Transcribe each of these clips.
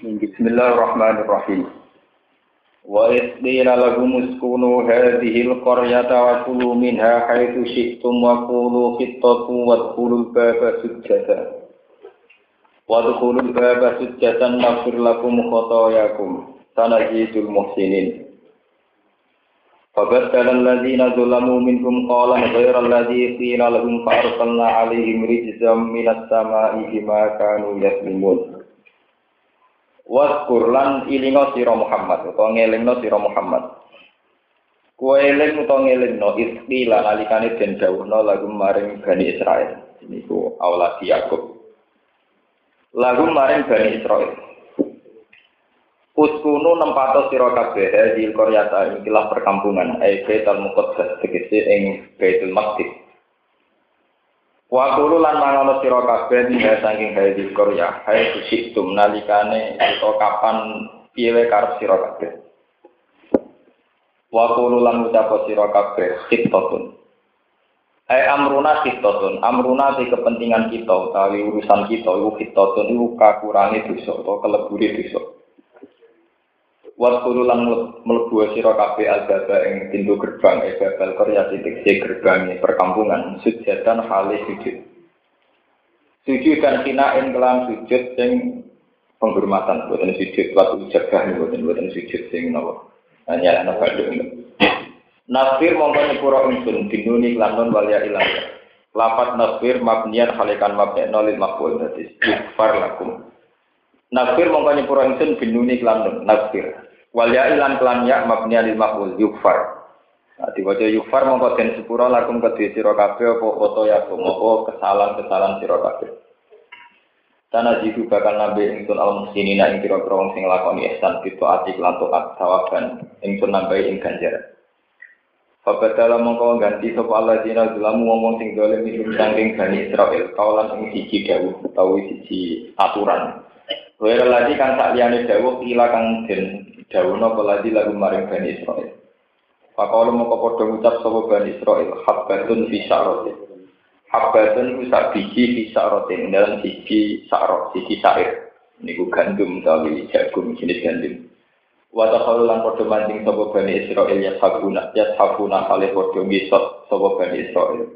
بسم الله الرحمن الرحيم. وإذ قيل لهم اسكنوا هذه القرية وكلوا منها حيث شئتم وقولوا خطة وادخلوا الباب سجدا وادخلوا الباب سجدا نغفر لكم خطاياكم. سنزيد المحسنين. فبدل الذين ظلموا منهم قولا غير الذي قيل لهم فأرسلنا عليهم رجزا من السماء بما كانوا يظلمون Waskur lan ilingo sira Muhammad utawa ngelingno sira Muhammad. Kowe eling utawa ngelingno istilah nalikane den dawuhna lagu maring Bani Israel. Niku aulad Yakub. Lagu maring Bani Israel. Uskunu nempato sira kabeh di Koryata ikilah perkampungan ai Baitul Muqaddas tegese ing Baitul Maqdis. Wa kulo lan mangono sira kabeh dina saking hadis Korea, hai kusitum nalikane utawa kapan piye karep sira kabeh. Wa kulo lan ucap sira kabeh khitotun. Hai amruna khitotun, amruna di kepentingan kita utawi urusan kita iku khitotun iku kakurange dosa utawa kelebure dosa. Waskulu lan mlebu sira kabeh albaba ing pintu gerbang e babal Korea titik si gerbang perkampungan sujatan hale sujud. Sujud dan kinain kelam sujud sing penghormatan buatan sujud waktu jaga buatan buatan sujud sing nopo hanya anak kandung. Nasir mongko nyepuro ingsun dinuni lanton walia ilang. Lapat nasir mabnian halikan mabni nolil makbul dadi istighfar lakum. Nasir mongko nyepuro ingsun dinuni lanton nasir Wal ya ilan kelan ya mabni alil maf'ul yukfar. Nah, diwaca yukfar mongko den sepura lakum kedhe sira kabeh apa foto ya kesalahan-kesalahan sira kabeh. Tanah jitu bakal nabi ingsun al muhsinina ing kira-kira wong sing lakoni ihsan itu ati lan taat sawaban ingsun nambahi ing ganjaran. Fabadala mongko ganti sapa Allah dina zulamu ngomong sing dolim minum sangking Bani Israel kaulan ing siji dawuh utawi siji aturan. Wira lagi kang sak liyane dawuh ila kang den Dawono peladi lagu maring Bani Israel. Pakaulah mau padha ngucap sapa Bani Israel, habbatun fi sya'rotin. Habbatun sak biji fi sya'rotin, dalam siji sa'rot, siji sa'ir. Niku gandum utawi jagung jenis gandum. Wa takhalu lan padha mancing sapa Bani Israel ya sabuna, ya sabuna kali padha ngisot sapa Bani Israel.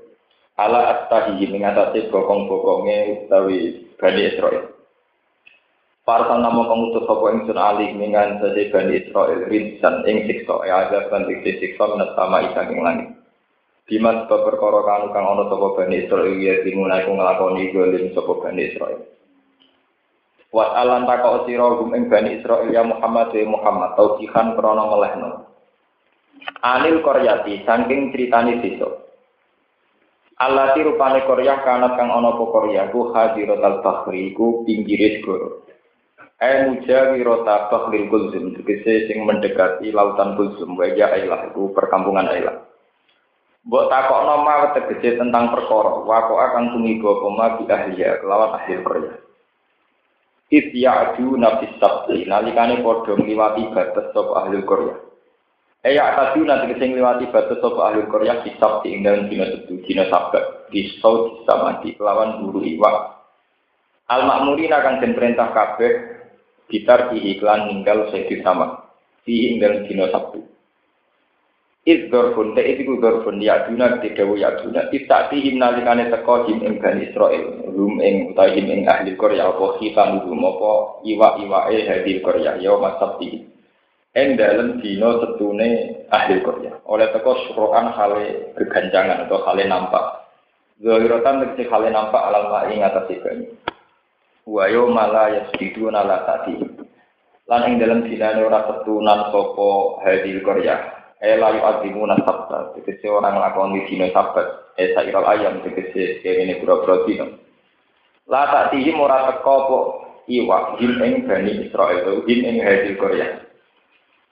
Ala astahi mengatasi bokong-bokonge utawi Bani Israel. Parsan nama pengutus sapa ingsun alih mingan sade Bani Israel rinsan ing siksa ya ada kan siksa menat sama isang ing langit. Dimas sebab perkara kanu kang ana sapa Bani Israel ya dimulai ku nglakoni golim sapa Bani Israel. Wat alan takok sira gum ing Bani Israel ya Muhammad wa Muhammad tausihan krana melehno. Anil Koryati saking critane desa. Allah rupane Korea kanat kang ana apa Korea ku hadiratul bahri ku pinggire. Ai mujawi rota bahlil kulzum, tegese sing mendekati lautan kulzum, wajah ailah, itu perkampungan ailah. Mbok takokno ma tegese tentang perkara, wako akan tumiba koma bi ahliya kelawan ahli Korea. If ya'ju nafis sabti, nalikane padha ngliwati batas sapa ahli Korea. Eya tadi nanti kesing ngliwati batas sapa ahli Korea di sabti ing dalem dina setu, dina sabat, di saut sama di kelawan buru iwak. Al makmurin akan den perintah kabeh Gitar di iklan ninggal di sama. Di inggal dino sabtu. Id dorfun, te itu dorfun, ya duna, te dawu ya duna. Id tak tihim nalikane teko him ing Bani Israel. Rum ing utai him ing ahli Korea, apa khitan rum, apa iwa-iwa e ahli Korea. Ya mas sabti. Ing dalem dino setune ahli Korea. Oleh teko suruhan hale keganjangan atau hale nampak. Zohirotan tegesi hale nampak alam ma'i ngatasi banyu wa yauma la yasjuduna la tadi. Lan ing dalam dinane ora ketunan sapa hadil qarya e la yu'adzimuna sabta. Tegese orang lakoni dina sabat. E sairal ayam tegese kene pura-pura dina. La tadi ora teko apa iwa him ing bani Israel. Him ing hadil qarya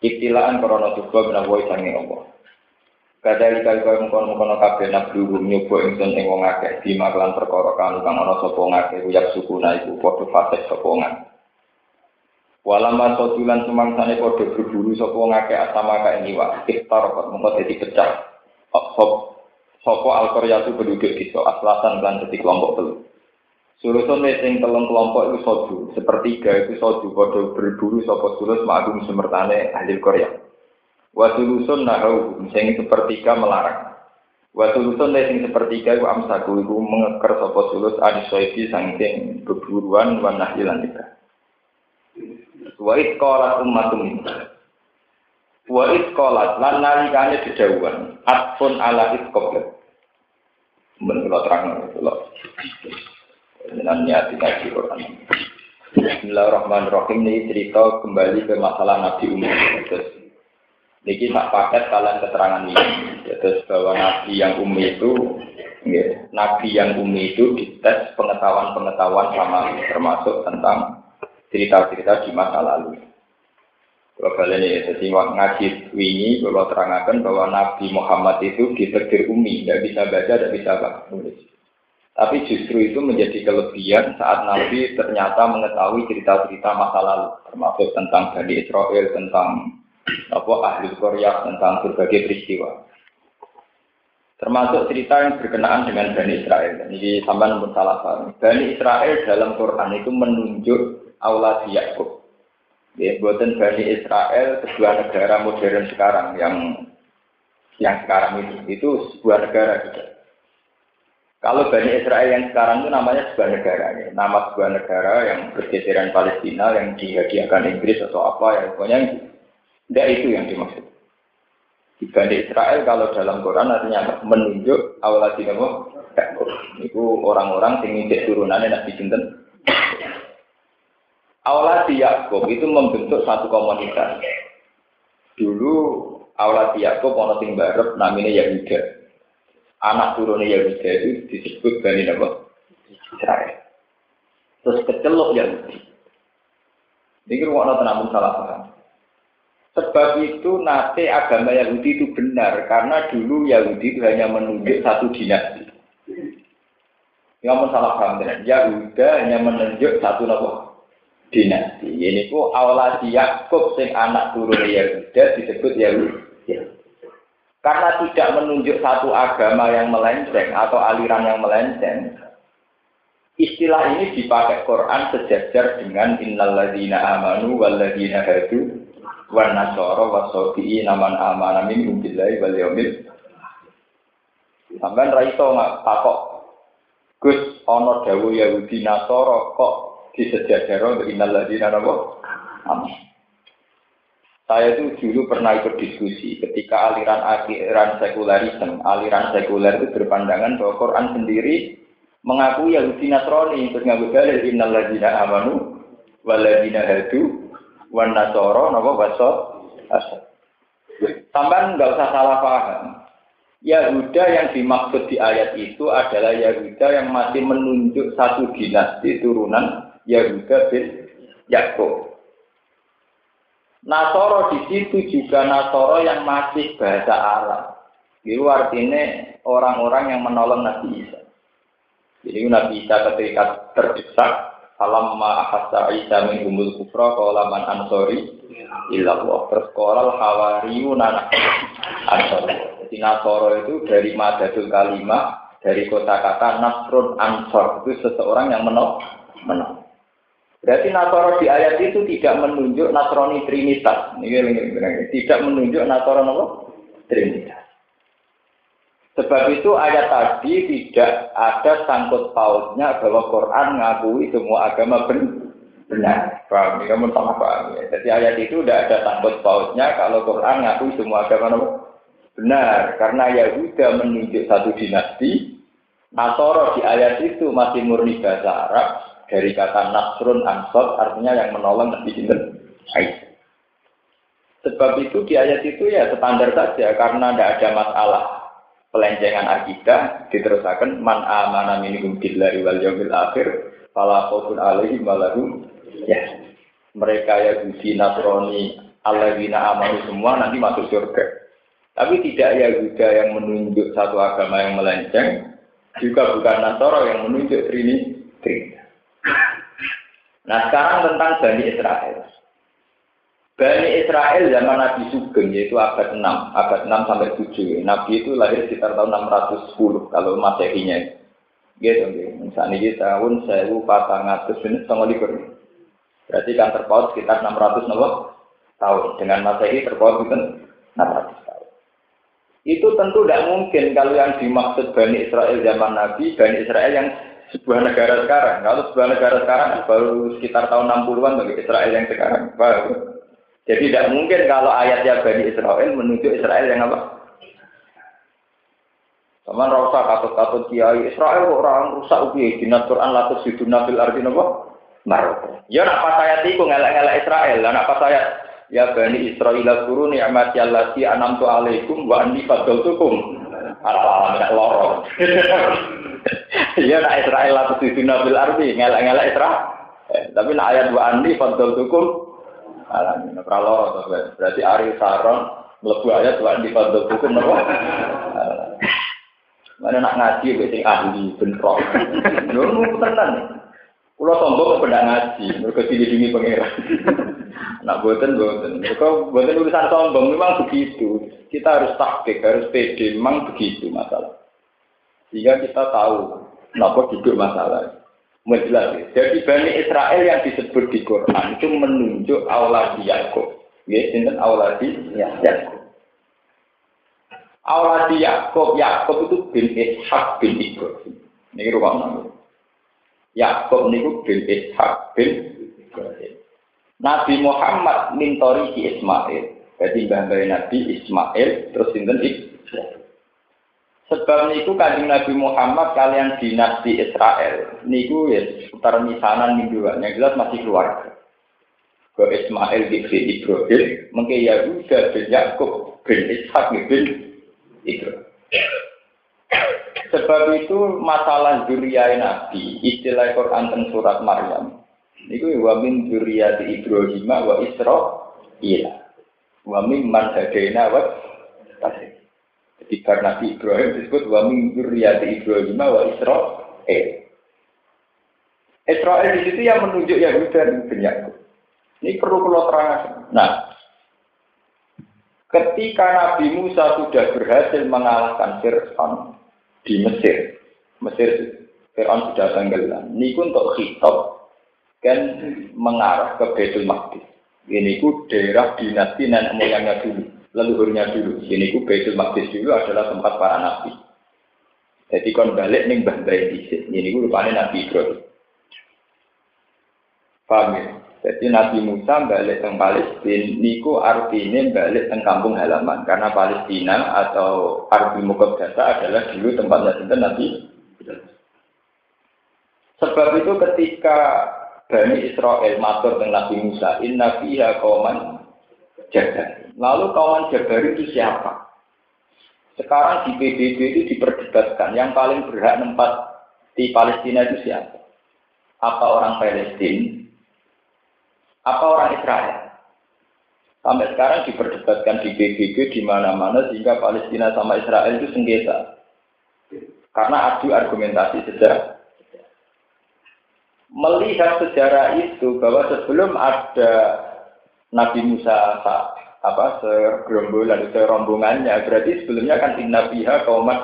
Iktilaan korona juga menawa sange Allah. Kadali kali kaya mengkono mengkono kabeh nak dulu nyoba ingsun ing wong akeh di maklan perkara kang kang ana sapa ngakeh uyak suku naiku padha fasik sapa ngakeh. Walama sotulan semangsane padha berburu sapa ngakeh asama ka ing iwak iftar kok mengko dadi pecah. Sop sapa al-qaryatu penduduk desa aslasan lan dadi kelompok telu. Sulusun sing telung kelompok itu soju, sepertiga itu soju pada berburu sapa sulus ma'agum semertane ahli Korea. Wa sulusun nahau sing sepertiga melarang. Wa sulusun sing sepertiga itu amsaku iku mengeker sapa sulus adisoifi sangking beburuan wa nahyilan nikah. Wa itqalat ummatum Wa itqalat lan nalikane dedawuhan atfun ala itqalat. Men kula terang kula. dengan niat ngaji Quran. Bismillahirrahmanirrahim ini cerita kembali ke masalah Nabi Umar. Terus niki tak paket kalian keterangan ini. Terus bahwa Nabi yang umi itu, ya, Nabi yang umi itu dites pengetahuan-pengetahuan sama termasuk tentang cerita-cerita di masa lalu. Kalau kalian ini, jadi ngaji ini, kalau terangkan bahwa Nabi Muhammad itu ditegir umi, tidak bisa baca, tidak bisa nulis. Tapi justru itu menjadi kelebihan saat Nabi ternyata mengetahui cerita-cerita masa lalu, termasuk tentang Bani Israel, tentang apa ahli Korea, tentang berbagai peristiwa. Termasuk cerita yang berkenaan dengan Bani Israel. Ini sama nomor salah satu. Bani Israel dalam Quran itu menunjuk Allah Yakub. Ya, buatan Bani Israel sebuah negara modern sekarang yang yang sekarang itu itu sebuah negara juga. Kalau Bani Israel yang sekarang itu namanya sebuah negara, ya. nama sebuah negara yang bergeseran Palestina yang dihadiahkan Inggris atau apa ya pokoknya tidak itu yang dimaksud. Di Bani Israel kalau dalam Quran artinya menunjuk awal nama itu orang-orang yang ingin turunannya Nabi Sinten. Awalati Yakub itu membentuk satu komunitas. Dulu Awalati Yakub ono sing barep namanya Yahuda anak turunnya Yahuda itu disebut Bani Nabi Israel. Terus kecelok Yahudi. Ini rumah namun salah paham. Sebab itu nate agama Yahudi itu benar karena dulu Yahudi itu hanya menunjuk satu dinasti. Yang salah paham dengan Yahuda hanya menunjuk satu nabi dinasti. Ini ku awalasi Yakub sing anak turun Yahuda disebut Yahudi. Karena tidak menunjuk satu agama yang melenceng atau aliran yang melenceng. Istilah ini dipakai Quran sejajar dengan innalladzina amanu walladzina hadu wan nasara wasabi'i naman amana minhum billahi wal yaumil Sampai ra iso takok. Gus ana dawuh Yahudi Nasara kok disejajaro innalladzina amanu? Saya itu dulu pernah ikut diskusi ketika aliran aliran sekularisme, aliran sekuler itu berpandangan bahwa Quran sendiri mengakui Yahudi Nasrani terus ngaku dalil innal ladzina amanu wal ladzina hadu wan nasara napa basa asal. Tambahan nggak usah salah paham. Yahuda yang dimaksud di ayat itu adalah Yahuda yang masih menunjuk satu dinasti turunan Yahuda bin Yakub. Nasoro di situ juga Nasoro yang masih bahasa Arab. Itu artinya orang-orang yang menolong Nabi Isa. Jadi Nabi Isa ketika terdesak, alam ahasa Isa min umul kufra qala man ansori illallah. Terus qala hawariyun ansori. Jadi Nasoro itu dari madadul kalimah, dari kota kata Nasrun Ansor itu seseorang yang menolong. menolong. Berarti Nasoro di ayat itu tidak menunjuk Nasrani Trinitas. Ini, tidak menunjuk apa? Trinitas. Sebab itu ayat tadi tidak ada sangkut pautnya bahwa Quran ngakui semua agama benar. Paham? Kamu sama paham ya. Jadi ayat itu tidak ada sangkut pautnya kalau Quran ngakui semua agama benar. Karena Yahuda menunjuk satu dinasti. Nasoro di ayat itu masih murni bahasa Arab dari kata Nasrun Ansor artinya yang menolong Nabi Sinten. Sebab itu di ayat itu ya standar saja karena tidak ada masalah pelencengan akidah diteruskan man amana minhum billahi wal yawmil akhir fala khaufun alaihim walahum ya. Mereka ya Yahudi Nasrani alladzina amanu semua nanti masuk surga. Tapi tidak Yahuda yang menunjuk satu agama yang melenceng juga bukan Nasoro yang menunjuk Trini Nah sekarang tentang Bani Israel. Bani Israel zaman Nabi Sugeng yaitu abad 6, abad 6 sampai 7. Nabi itu lahir sekitar tahun 610 kalau masehinya. Gitu, gitu. Misalnya ini tahun sewu patang atus ini sama likur. Berarti kan terpaut sekitar 600 nopo tahun. Dengan masehi terpaut itu 600 tahun. Itu tentu tidak mungkin kalau yang dimaksud Bani Israel zaman Nabi, Bani Israel yang sebuah negara sekarang. Kalau sebuah negara sekarang kan baru sekitar tahun 60-an bagi Israel yang sekarang. Baru. Jadi tidak mungkin kalau ayatnya Bani Israel menuju Israel yang apa? Sama rasa katut-katut kiai Israel orang rusak ubi di Quran latus itu nabil arti nopo Maroko. Ya nak pas ayat itu ngelak-ngelak Israel, lah nak pas ayat ya bani Israel guru ni'mat allati anamtu alaikum wa anni fadaltukum ala alamin loro. Ya nak Israel latus itu nabil arti ngelak-ngelak Israel. Eh, tapi nak ayat wa anni fadaltukum alamin loro berarti Ari Saron mlebu ayat wa anni fadaltukum nopo. Mana nak ngaji wis ahli bentrok. Lho nu tenan. Kulo sombong kok pendak ngaji, mergo dilindungi pangeran. nak boten boten. Mergo boten urusan sombong memang begitu. Kita harus taktik, harus pede, memang begitu masalah. Sehingga kita tahu kenapa duduk masalah. Menjelas. Jadi Bani Israel yang disebut di Quran itu menunjuk auladi Yakub. Ya, sinten auladi Yakub. Awaladi Yakob, Yakob itu bin Ishak bin Ibrahim. Ini rumah mana? Yakob ini bin Ishak bin Ibrahim. Nabi Muhammad mintori Ismail. Jadi bangga Nabi Ismail terus sinten Ibrahim. Sebab niku kanjeng Nabi Muhammad kalian dinasti Israel. Niku ya seputar misanan minggu yang jelas masih keluarga. Ke Ismail bin Ibrahim, mungkin Yahuda bin Yakub bin Ishak bin itu. Sebab itu masalah zuriyah Nabi, istilah Quran tentang surat Maryam. Itu wa min zuriyati Ibrahim wa Israil. Wa min man wa Jadi karena Nabi Ibrahim disebut wa min zuriyati Ibrahim wa Israil. Israel di situ yang menunjuk Yahuda dan Benyamin. Ini perlu kalau terangkan. Nah, Ketika Nabi Musa sudah berhasil mengalahkan Fir'aun di Mesir, Mesir Fir'aun sudah tenggelam. Ini untuk khitab kan mengarah ke Betul Maqdis. Ini ku daerah dinasti nenek moyangnya dulu, leluhurnya dulu. Ini ku Betul Maqdis dulu adalah tempat para nabi. Jadi kon balik nih Mbah di sini. Ini ku rupanya Nabi Ibrahim. Paham ya? Jadi Nabi Musa balik ke Palestina, niku artinya balik ke kampung halaman. Karena Palestina atau Arbi Mukaddasa adalah dulu tempatnya cinta Nabi. Sebab itu ketika Bani Israel matur dengan Nabi Musa, Inna fiha kauman jabar. Lalu kauman jabar itu siapa? Sekarang di PBB itu diperdebatkan, yang paling berhak tempat di Palestina itu siapa? Apa orang Palestina apa orang Israel? Sampai sekarang diperdebatkan di PBB di mana-mana sehingga Palestina sama Israel itu sengketa. Karena adu argumentasi sejarah. Melihat sejarah itu bahwa sebelum ada Nabi Musa apa segerombolan serombongannya berarti sebelumnya kan inna biha kaumat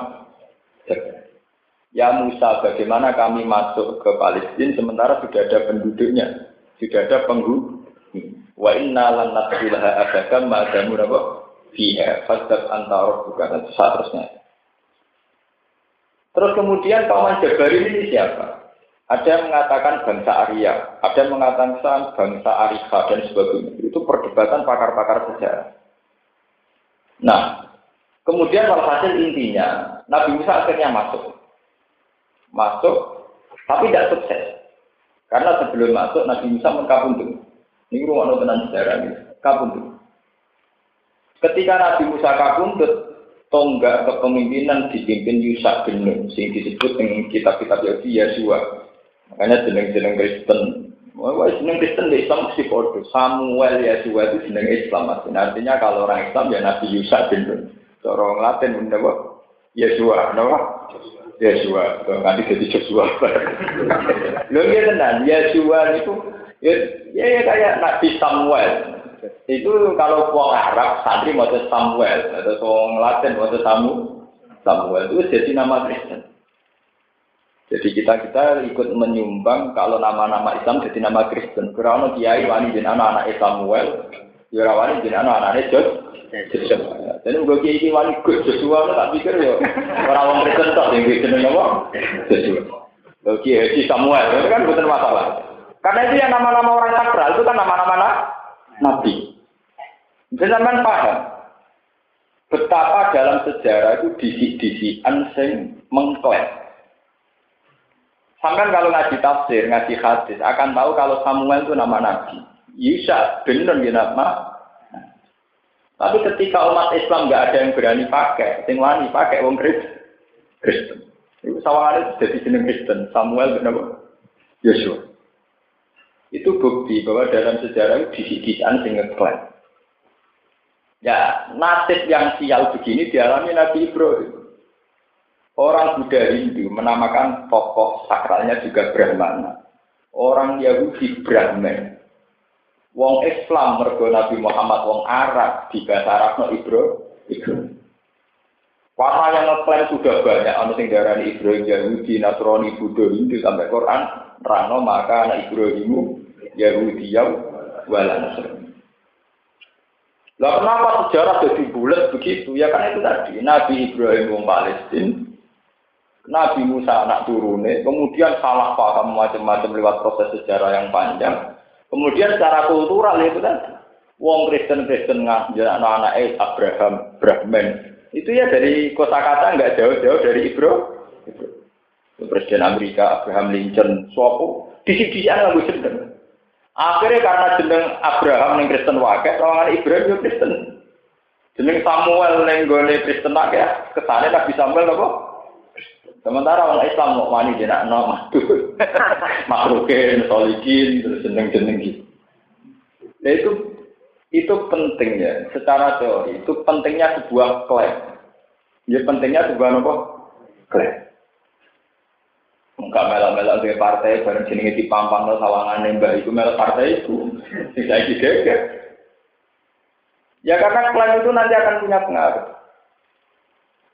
Ya Musa, bagaimana kami masuk ke Palestina sementara sudah ada penduduknya? Tidak ada penghuni. Wa inna lan nadkhulaha abadan ma damu napa fiha fasad antara bukan seterusnya. Terus kemudian kaum Jabari ini siapa? Ada yang mengatakan bangsa Arya, ada yang mengatakan bangsa Arika dan sebagainya. Itu perdebatan pakar-pakar sejarah. Nah, kemudian walhasil intinya Nabi Musa akhirnya masuk. Masuk, tapi tidak sukses. Karena sebelum masuk Nabi Musa mengkabundut. Ini rumah tenan sejarah ini. Kabundut. Ketika Nabi Musa kabundut, tonggak kepemimpinan dipimpin Yusak bin Nun, sing disebut dengan kitab-kitab Yahudi Yesua. Makanya jeneng-jeneng Kristen. Wah, jeneng Kristen di Islam mesti bodoh. Samuel Yesua itu jeneng Islam. Artinya kalau orang Islam ya Nabi Yusak bin. Orang Latin mendapat Yesua, kenapa? Yesua, nanti jadi Joshua. Lo dia tenan, Yesua itu ya, ya, ya kayak Nabi Samuel. Itu kalau orang Arab santri mau Samuel atau orang Latin mau Samu Samuel itu jadi nama Kristen. Jadi kita kita ikut menyumbang kalau nama-nama Islam jadi nama Kristen. Karena kiai wani jadi anak-anak Samuel, ya wani jadi anak-anak Joshua. Jadi gue kiai ini wani Gus Joshua, tak pikir ya orang orang Kristen tak yang jeneng apa? Joshua. Gue kiai Samuel, itu kan bukan masalah. Karena itu yang nama-nama orang sakral itu kan nama-nama nabi. Dan zaman paham betapa dalam sejarah itu disik-disikan sing mengklaim Sampai kalau ngaji tafsir, ngaji hadis, akan tahu kalau Samuel itu nama nabi. Yusa, benar ya nama. Tapi ketika umat Islam nggak ada yang berani pakai, sing wani pakai wong Kristen. Itu sawangan itu jadi jeneng Kristen. Samuel benar Yosua. Itu bukti bahwa dalam sejarah itu disi-disian sing ngeklaim. Ya, nasib yang sial begini dialami Nabi Ibrahim. Orang Buddha Hindu menamakan tokoh sakralnya juga Brahmana. Orang Yahudi Brahman. Wong Islam mergo Nabi Muhammad wong Arab di bahasa Arab no Ibro Ibro. Warna yang ngeklaim sudah banyak, anu sing darani Ibrahim Yahudi, Nasrani, Buddha, Hindu sampai Quran, rano maka anak Ibrahimu Yahudi yang wala Nasrani. Lah kenapa sejarah jadi bulat begitu? Ya kan itu tadi Nabi Ibrahim wong Palestina, Nabi Musa anak turune, kemudian salah paham macam-macam lewat proses sejarah yang panjang. Kemudian secara kultural itu kan, wong Kristen Kristen ngajar anak-anak Abraham, Brahman. Itu ya dari kosakata nggak jauh-jauh dari Ibro. Presiden Amerika Abraham Lincoln, suatu disi-disian nggak jeneng. Akhirnya karena jeneng Abraham yang Kristen wakil, orang Ibrahim yang Kristen. Jeneng Samuel yang Kristen wakil, kesannya Nabi Samuel apa? Sementara orang Islam mau wani jenak no madu, makrukin, solikin, terus jeneng-jeneng gitu. Nah itu itu penting ya, secara teori itu pentingnya sebuah klaim. Ya pentingnya sebuah apa? Klaim. Enggak melak-melak dari partai, bareng jenenge dipampang no sawangan mbak itu melak partai itu, tidak digeger. Ya karena klaim itu nanti akan punya pengaruh.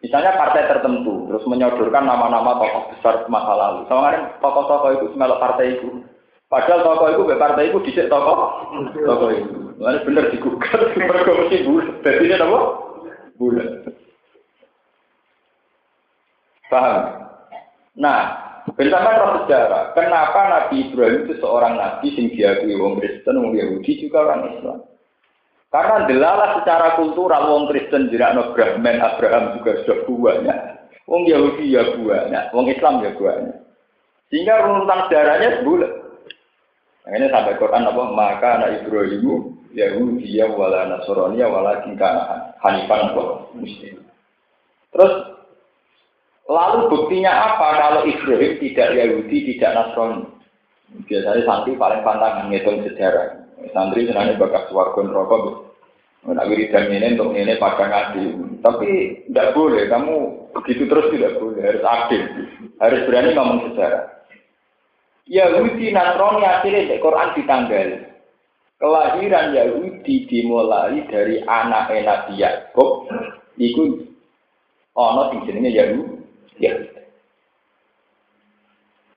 Misalnya partai tertentu, terus menyodorkan nama-nama tokoh besar masa lalu. Sama kan tokoh-tokoh itu semelok partai itu. Padahal tokoh itu, partai itu dicek tokoh, tokoh itu. Ini bener digugat, berkomisi bulat. Jadi ini apa? Bulat. Paham? Nah, bersama roh sejarah, kenapa Nabi Ibrahim itu seorang nabi sing diakui wong Kristen, wong Yahudi juga orang Islam? Karena delalah secara kultural wong Kristen no Brahman Abraham juga sudah banyak. Wong Yahudi ya banyak, wong Islam ya banyak. Sehingga runutan sejarahnya bulat. Ini sampai Quran apa? Maka anak Ibrahimu Yahudi ya wala Nasrani ya wala kana Hanifan apa? Muslim. Terus lalu buktinya apa kalau Ibrahim tidak Yahudi, tidak Nasrani? Biasanya santri paling pantangan ngitung sejarah. Santri senangnya bakat suarga rokok Nak wiridan ini untuk ini pada ngaji. Tapi tidak boleh, kamu begitu terus tidak boleh, harus adil. Harus berani ngomong sejarah. Yahudi Nasrani akhirnya di Quran ditanggal. Kelahiran Yahudi dimulai dari anak Nabi Yakub. Iku ono sing jenenge Yahudi.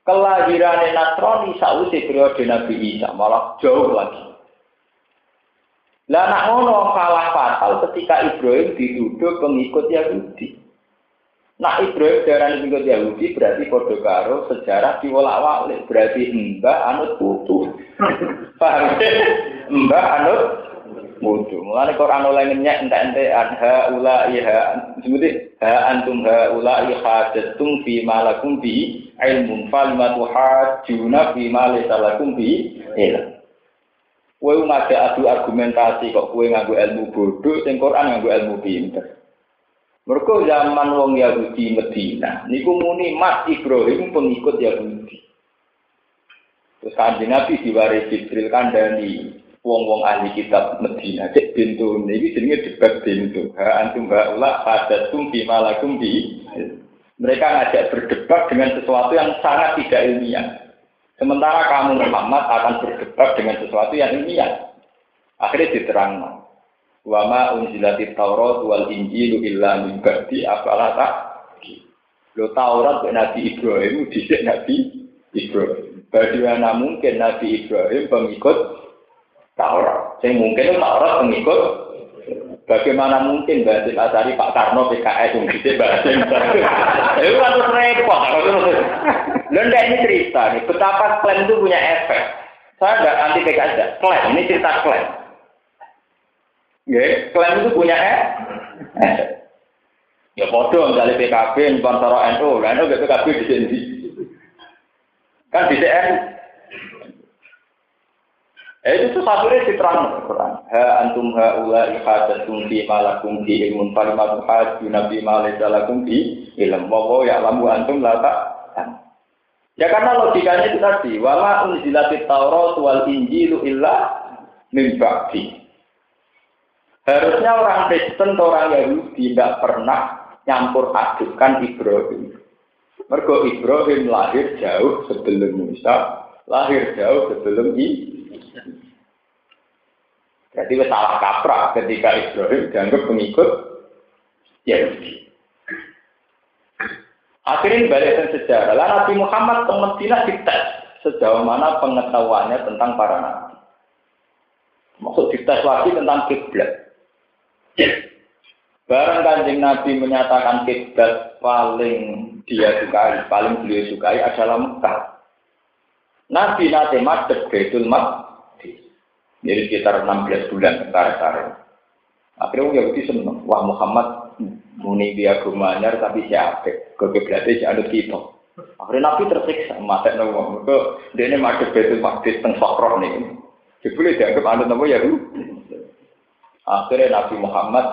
Kelahiran Nasrani sausi periode Nabi Isa malah jauh lagi. Lah nak ngono kalah fatal ketika Ibrahim dituduh pengikut Yahudi. Nak Ibrahim darah pengikut Yahudi berarti padha karo sejarah diwolak-walik, berarti mbah anut putu. Paham? mbah anut putu. Mulane Quran oleh ngenyek entek-entek anha ula iha sebuti ha antum ha ula ihajatum fi malakum bi ilmun falimatu hajuna fi ma laysa lakum bi ilm. Kowe ngajak adu argumentasi kok kowe nganggo ilmu bodoh, sing Quran nganggo ilmu pinter. Mereka zaman wong Yahudi Medina, niku muni Mas Ibrahim pengikut Yahudi. Terus kanjeng Nabi diwaris Jibril kandani wong-wong ahli kitab Medina. Cek pintu ini jenenge debat pintu. Ha antum haula hadatum bima lakum bi. Mereka ngajak berdebat dengan sesuatu yang sangat tidak ilmiah. Sementara kamu Muhammad akan berdebat dengan sesuatu yang ilmiah. Akhirnya diterang. Wa ma unzilati Taurat wal Injilu illa min ba'di afala Lo Taurat Nabi Ibrahim dhisik Nabi Ibrahim. Bagaimana mungkin Nabi Ibrahim pengikut Taurat? Saya mungkin Taurat pengikut Bagaimana mungkin Basim Asari Pak Karno PKS yang bisa Basim Itu kan terus repot. Lalu ini cerita nih, betapa klaim itu punya efek. Saya nggak anti PKS, klaim ini cerita klaim. Ya, klaim itu punya efek. Ya bodoh misalnya PKB, sponsor NU, NU PKB di sini. Kan di CN Eh, itu satu di terang Quran. Ha antum ha ula ihadatum fi malakum fi ilmun falimatu haju nabi malakum fi ilm. Wa ya lamu antum la tak. Ya karena logikanya itu tadi, wala unzilatit Taurat wal Injilu illa min ba'di. Harusnya orang Kristen atau orang Yahudi tidak pernah nyampur adukkan Ibrahim. Mergo Ibrahim lahir jauh sebelum Musa, lahir jauh sebelum Isa. Jadi salah kaprah ketika Ibrahim dianggap pengikut Yahudi. Akhirnya balik ke sejarah. Lalu Nabi Muhammad ke Medina dites sejauh mana pengetahuannya tentang para nabi. Maksud dites lagi tentang kiblat. Barang kanjeng Nabi menyatakan kiblat paling dia sukai, paling beliau sukai adalah Mekah. Nabi nanti madep Baitul Maqdis jadi sekitar 16 bulan tarik-tarik. Akhirnya orang Yahudi seneng. Wah Muhammad muni dia gumanyar tapi siapa? Kekiblatnya si anut kita. Akhirnya Nabi tersiksa. Mata nama. Mereka dia ini masuk betul makdis teng sokroh nih. Jadi dianggap anut nama Yahudi. Akhirnya Nabi Muhammad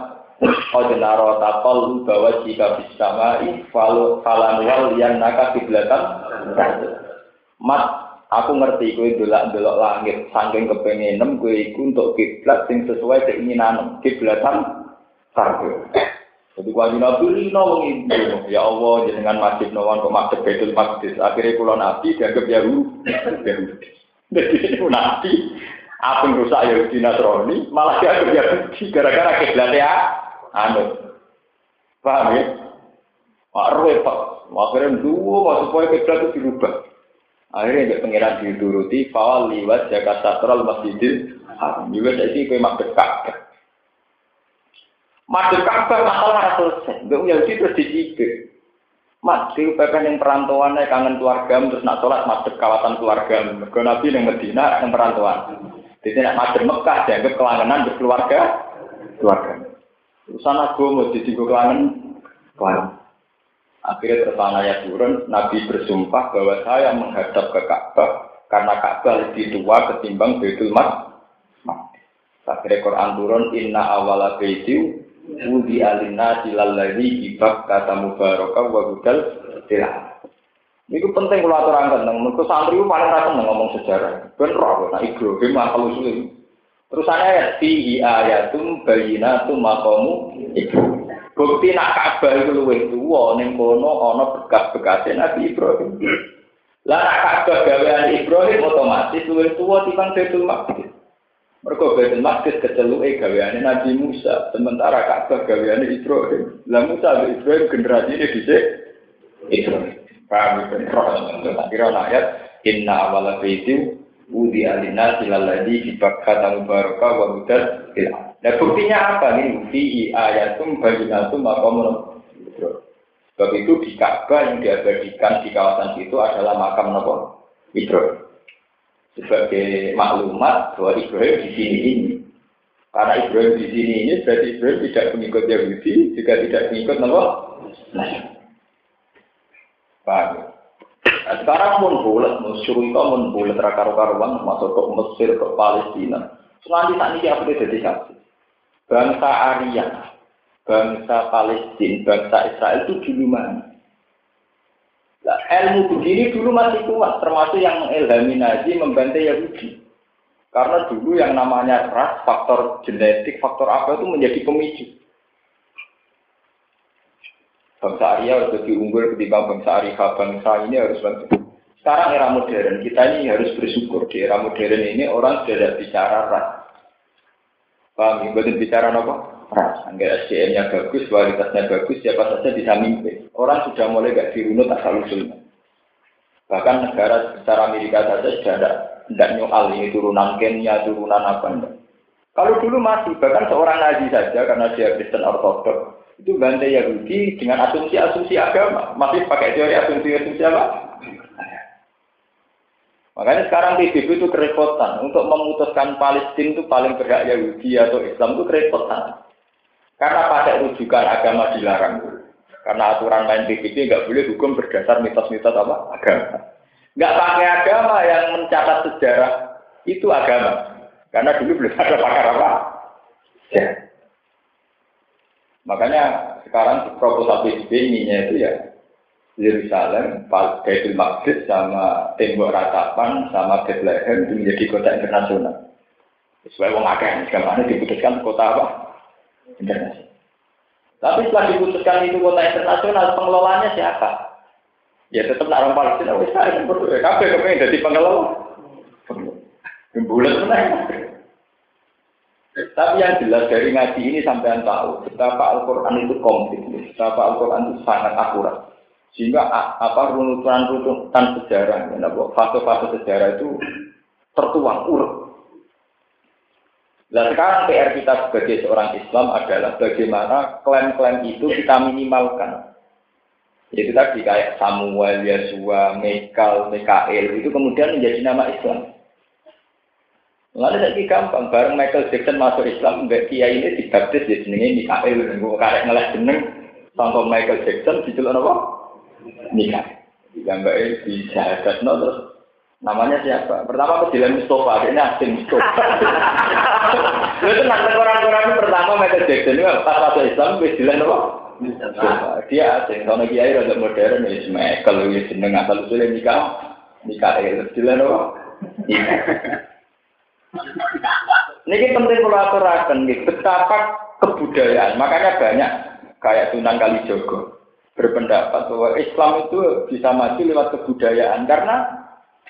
Qad naro takol bahwa jika bisa mai falu falanwal yang naka kiblatan mat Aku ngerti kowe delok-delok langit saking kepengenem kowe iku untuk kiblat sing sesuai keinginan kiblatan sarga. Jadi wajib nabi lino ya Allah jenengan masjid nawan kok masjid betul masjid. Akhirnya pulau nabi dianggap Yahudi. Jadi itu nabi apa yang rusak Yahudi Nasrani malah dianggap Yahudi gara-gara kiblatnya ya, anu. Paham ya? Wah repot. Akhirnya dua supaya kiblat itu dirubah. Akhirnya dia pengiran dituruti, fawal liwat jaga satral masjidil haram. Juga saya sih kue madep Ka'bah. Madep Ka'bah masalah selesai. Gak Yahudi terus dicibir. Mat, di yang perantauannya kangen keluarga, terus nak sholat madep kawasan keluarga. Mereka Nabi yang Medina yang perantauan. Jadi nak madep Mekah dianggap kelangenan berkeluarga, keluarga. Urusan aku mau jadi kelangen, kelangen. Akhirnya tertanya ayat turun, Nabi bersumpah bahwa saya menghadap ke Ka'bah karena Ka'bah lebih tua ketimbang Baitul Maqdis. Akhirnya Quran turun, Inna awala baiti wudi alina silalladhi ibak kata mubaraka wa gudal silah. Ini penting kalau aturan tentang mereka santri itu paling rasa ngomong sejarah. Bener aku, nah Ibrahim akal usul Terus ayat fihi ayatum bayinatum maqamu Ibrahim. Bukti nak Ka'bah itu luwih tuwa ning kono ana bekas-bekase Nabi Ibrahim. Lah nak Ka'bah gawean Ibrahim otomatis luwih tuwa timbang Baitul Maqdis. Mergo Baitul Maqdis keceluke gaweane Nabi Musa, sementara Ka'bah gaweane Ibrahim. Lah Musa dan Ibrahim generasi ini dhisik Ibrahim. Paham ben roh. Kira ayat inna awala baiti Udi alina silaladi di bakata mubaraka wa Nah buktinya apa nih? Fi ayatum bayinatum maqamun Sebab itu di Ka'bah yang diabadikan di kawasan itu adalah makam Nabi Ibrahim. Sebagai maklumat bahwa Ibrahim di sini ini. Karena Ibrahim di sini ini berarti Ibrahim tidak mengikut Yahudi, juga tidak mengikut Nabi. Nah? Nah, sekarang pun bulat, musuh itu pun bulat rakar-karuan masuk ke Mesir, ke Palestina. Tak ini apa jadi saksi bangsa Arya, bangsa Palestina, bangsa Israel itu dulu mana? Nah, ilmu begini dulu masih kuat, termasuk yang mengilhami Nazi membantai Yahudi. Karena dulu yang namanya ras, faktor genetik, faktor apa itu menjadi pemicu. Bangsa Arya harus lebih unggul ketimbang bangsa Arya, bangsa ini harus bangsa. Sekarang era modern, kita ini harus bersyukur. Di era modern ini orang sudah bicara ras, Paham ya? Bukan bicara apa? ras. Angger SDM-nya bagus, kualitasnya bagus, siapa saja bisa mimpin. Orang sudah mulai gak dirunut asal usulnya. Bahkan negara secara Amerika saja sudah ada tidak nyokal ini turunan Kenya, turunan apa enggak. Kalau dulu masih, bahkan seorang Nazi saja karena dia Kristen Ortodok, itu bantai Yahudi dengan asumsi-asumsi agama. Masih pakai teori asumsi-asumsi apa? Makanya sekarang PBB itu kerepotan. Untuk memutuskan Palestina itu paling berhak Yahudi atau Islam itu kerepotan. Karena pada rujukan agama dilarang. Karena aturan main PBB nggak boleh hukum berdasar mitos-mitos apa? Agama. Nggak pakai agama yang mencatat sejarah itu agama. Karena dulu belum ada pakar apa. Ya. Makanya sekarang proposal PBB ini itu ya Yerusalem, Baitul Maqdis sama tembok ratapan sama Bethlehem itu menjadi kota internasional. Sesuai wong akeh sekarang diputuskan kota apa? Internasional. Tapi setelah diputuskan itu kota internasional, pengelolanya siapa? Ya tetap nak orang Palestina, wis saya perlu ya kabeh kepengen jadi pengelola. Bulan Tapi yang jelas dari ngaji ini sampai tahu betapa Al-Quran itu komplit, betapa Al-Quran itu sangat akurat. Sehingga apa runutan-runutan sejarah, ya, fase-fase sejarah itu tertuang urut. Nah sekarang PR kita sebagai seorang Islam adalah bagaimana klaim-klaim itu kita minimalkan. Itu tadi kayak Samuel, Yesua, Mekal, Mikael itu kemudian menjadi nama Islam. Lalu lagi gampang, bareng Michael Jackson masuk Islam, mbak Kiai ini dibaptis ya jenenge Mikael, gue karek ngelah jeneng, sampai Michael Jackson, dijulur apa? Nikah. Gambarnya di syahadat no, terus namanya siapa? Pertama kejadian Mustafa, ini asing Mustafa. Itu nanti orang-orang pertama Michael Jackson itu pas masuk Islam, kejadian apa? Mustafa. Dia asing, karena kiai rada modern, ya Michael, ya jeneng asal usulnya nikah. Nikah, ya kejadian apa? Ini penting kalau aturakan, betapa kebudayaan. Makanya banyak kayak Sunan Kalijogo berpendapat bahwa Islam itu bisa maju lewat kebudayaan karena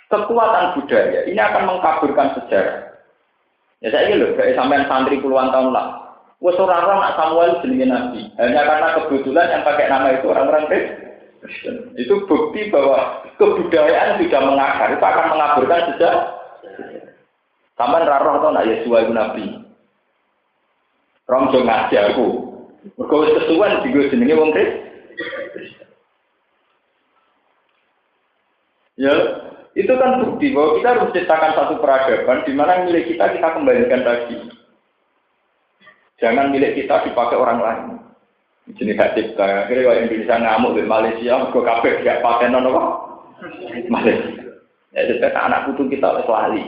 kekuatan budaya ini akan mengkaburkan sejarah. Ya saya ini loh, kayak sampai santri puluhan tahun lah. Wes nak Samuel jenenge nabi. Hanya karena kebetulan yang pakai nama itu orang-orang Kristen. Itu bukti bahwa kebudayaan sudah mengakar, itu akan mengaburkan sejarah. Sampai raro atau nak Yesus itu nabi. Rom ngaji aku. Wis kesuwen digo jenenge wong Kristen. Ya, itu kan bukti bahwa kita harus ciptakan satu peradaban di mana milik kita kita kembalikan lagi. Jangan milik kita dipakai orang lain. Jenis hak cipta. Akhirnya kalau Indonesia ngamuk di Malaysia, ke kafe gak pakai nono apa? Malaysia. Ya, jadi anak putu kita oleh lali.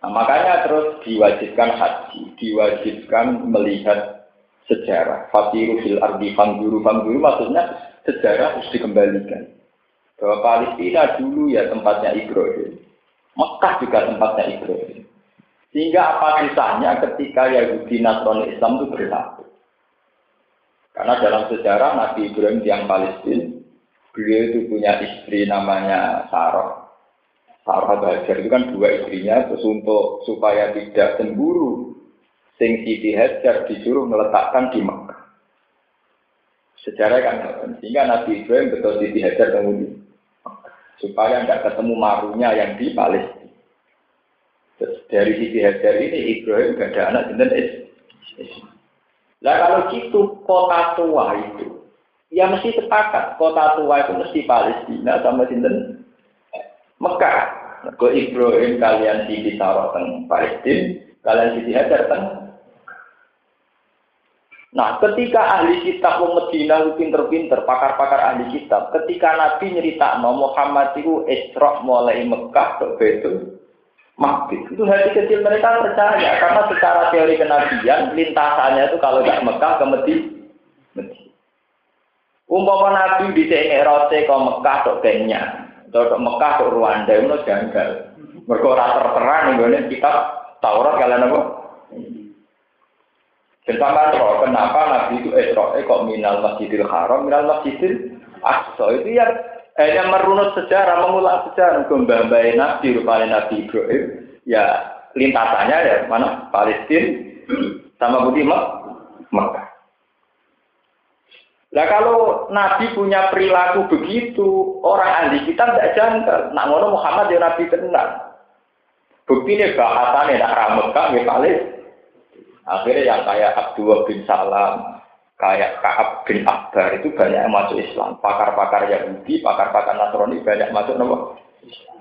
Nah, makanya terus diwajibkan haji, diwajibkan melihat sejarah. Fatiru fil ardi fangguru fangguru maksudnya sejarah harus dikembalikan. Bahwa Palestina dulu ya tempatnya Ibrahim. Mekah juga tempatnya Ibrahim. Sehingga apa susahnya ketika Yahudi Nasrani Islam itu bersatu. Karena dalam sejarah Nabi Ibrahim yang Palestina, beliau itu punya istri namanya Sarah. Sarah Bajar itu kan dua istrinya, terus untuk supaya tidak cemburu sing Siti Hajar disuruh meletakkan di Mekah. Sejarah kan sehingga Nabi Ibrahim betul Siti Hajar kemudian supaya tidak ketemu marunya yang di Palestina. Dari Siti Hajar ini Ibrahim gak ada anak dan Nah kalau gitu kota tua itu, ya mesti sepakat kota tua itu mesti Palestina sama sinten Mekah. Ke Ibrahim kalian di taruh teng Palestina, kalian Siti Hajar teng Nah, ketika ahli kitab wong Medina pinter-pinter, pakar-pakar ahli kitab, ketika Nabi nyerita no Muhammad itu Isra mulai Mekah ke Betul Makbis. Itu hati kecil mereka percaya karena secara teori kenabian lintasannya itu kalau nggak Mekah ke Medina. Umpama Nabi di rote ke Mekah ke Kenya, ke Mekah ke Rwanda itu janggal. Mereka terang nih kitab Taurat kalian apa? Sampai roh, kenapa Nabi itu Isra eh, kok minal masjidil haram, minal masjidil aqsa itu ya hanya merunut sejarah, mengulang sejarah. Kembali Nabi, rupanya Nabi Ibrahim, ya lintasannya ya mana Palestina, Sama bukti Mekah. Nah kalau Nabi punya perilaku begitu, orang ahli kita tidak janggal. Nak ngono Muhammad ya Nabi tenang. Bukti ini bahasannya nak ramekah ya paling. Akhirnya yang kayak Abdullah bin Salam, kayak Kaab bin Akbar itu banyak yang masuk Islam. Pakar-pakar Yahudi, pakar-pakar Nasrani banyak masuk nama.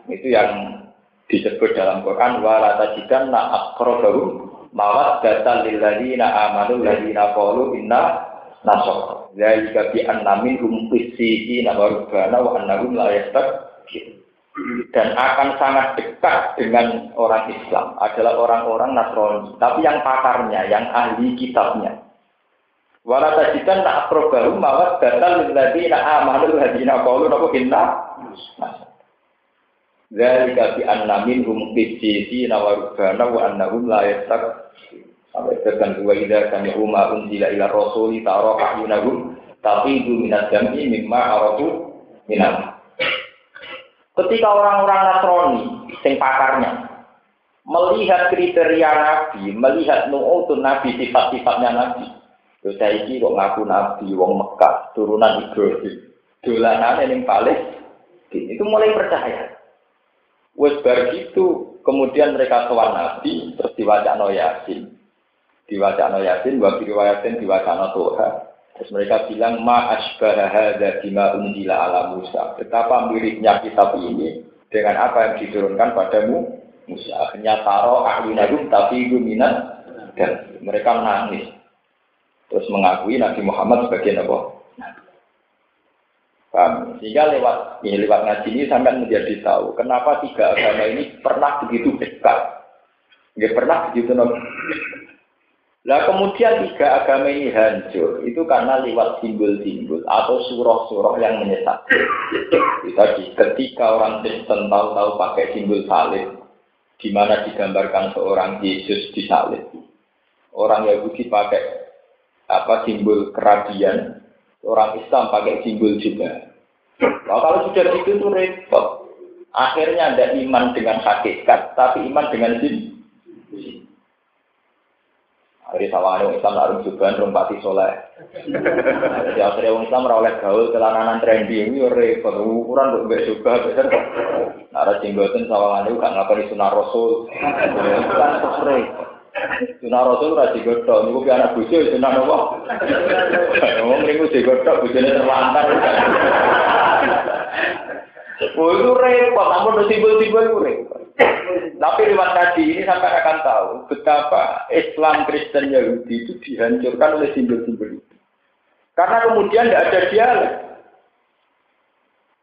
Itu yang disebut dalam Quran wala tajidan na aqrabahum mawaddatan lil ladzina amanu ladzina qalu inna nasara. Zalika bi anna minhum qissina wa rubbana wa annahum la yastakbirun dan akan sangat dekat dengan orang Islam. Adalah orang-orang Nasrani, tapi yang pakarnya, yang ahli kitabnya. Wala tak aprobahu mawat datal lilladzina amanu hadina qalu napa inna Zalika bi anna minhum qissina wa rubbana wa annahum la yastak. Sampai tekan dua ida kami umma unzila ila rasuli tara ahyunahum taqidu minad jam'i mimma aratu minal Ketika orang-orang Nasrani, sing pakarnya, melihat kriteria Nabi, melihat nu'utun Nabi, sifat-sifatnya Nabi. Terus saya ini kok ngaku Nabi, wong Mekah, turunan Ibrahim. Dolanan yang paling, itu mulai percaya. Wes bar gitu, kemudian mereka sowan Nabi, terus diwaca no Yasin. Diwaca no Yasin, wabi riwayatin diwaca no Tuhan. Terus mereka bilang ma asbara hadza bima unzila ala Musa. Betapa miripnya kitab ini dengan apa yang diturunkan padamu Musa. Akhirnya taro ahlunahum tapi minat dan mereka menangis. Terus mengakui Nabi Muhammad sebagai Nabi. Paham? Sehingga lewat ini lewat ngaji ini sampai menjadi tahu kenapa tiga agama ini pernah begitu dekat. Nggak pernah begitu Nah kemudian tiga agama ini hancur itu karena lewat simbol-simbol atau surah-surah yang menyesatkan. Tadi ketika orang Kristen tahu-tahu pakai simbol salib, di mana digambarkan seorang Yesus di salib. Orang Yahudi pakai apa simbol kerabian, orang Islam pakai simbol juga. Nah, kalau sudah itu itu repot. Akhirnya ada iman dengan hakikat, tapi iman dengan simbol. Hari sawane wong Islam harus juga rumpati soleh. Jadi akhirnya wong Islam oleh gaul celananan trendy ini repot ukuran untuk mbek juga besar kok. Nara jenggoten sawangane gak ngakoni sunah rasul. Kan terus Sunah rasul ora digodhog niku ki anak bojo sunah napa? Wong mriku digodhog bojone terlantar. Oh itu repot, namun simbol-simbol itu repot. Tapi lewat tadi ini sampai akan tahu betapa Islam Kristen Yahudi itu dihancurkan oleh simbol-simbol itu. Karena kemudian tidak ada dialog.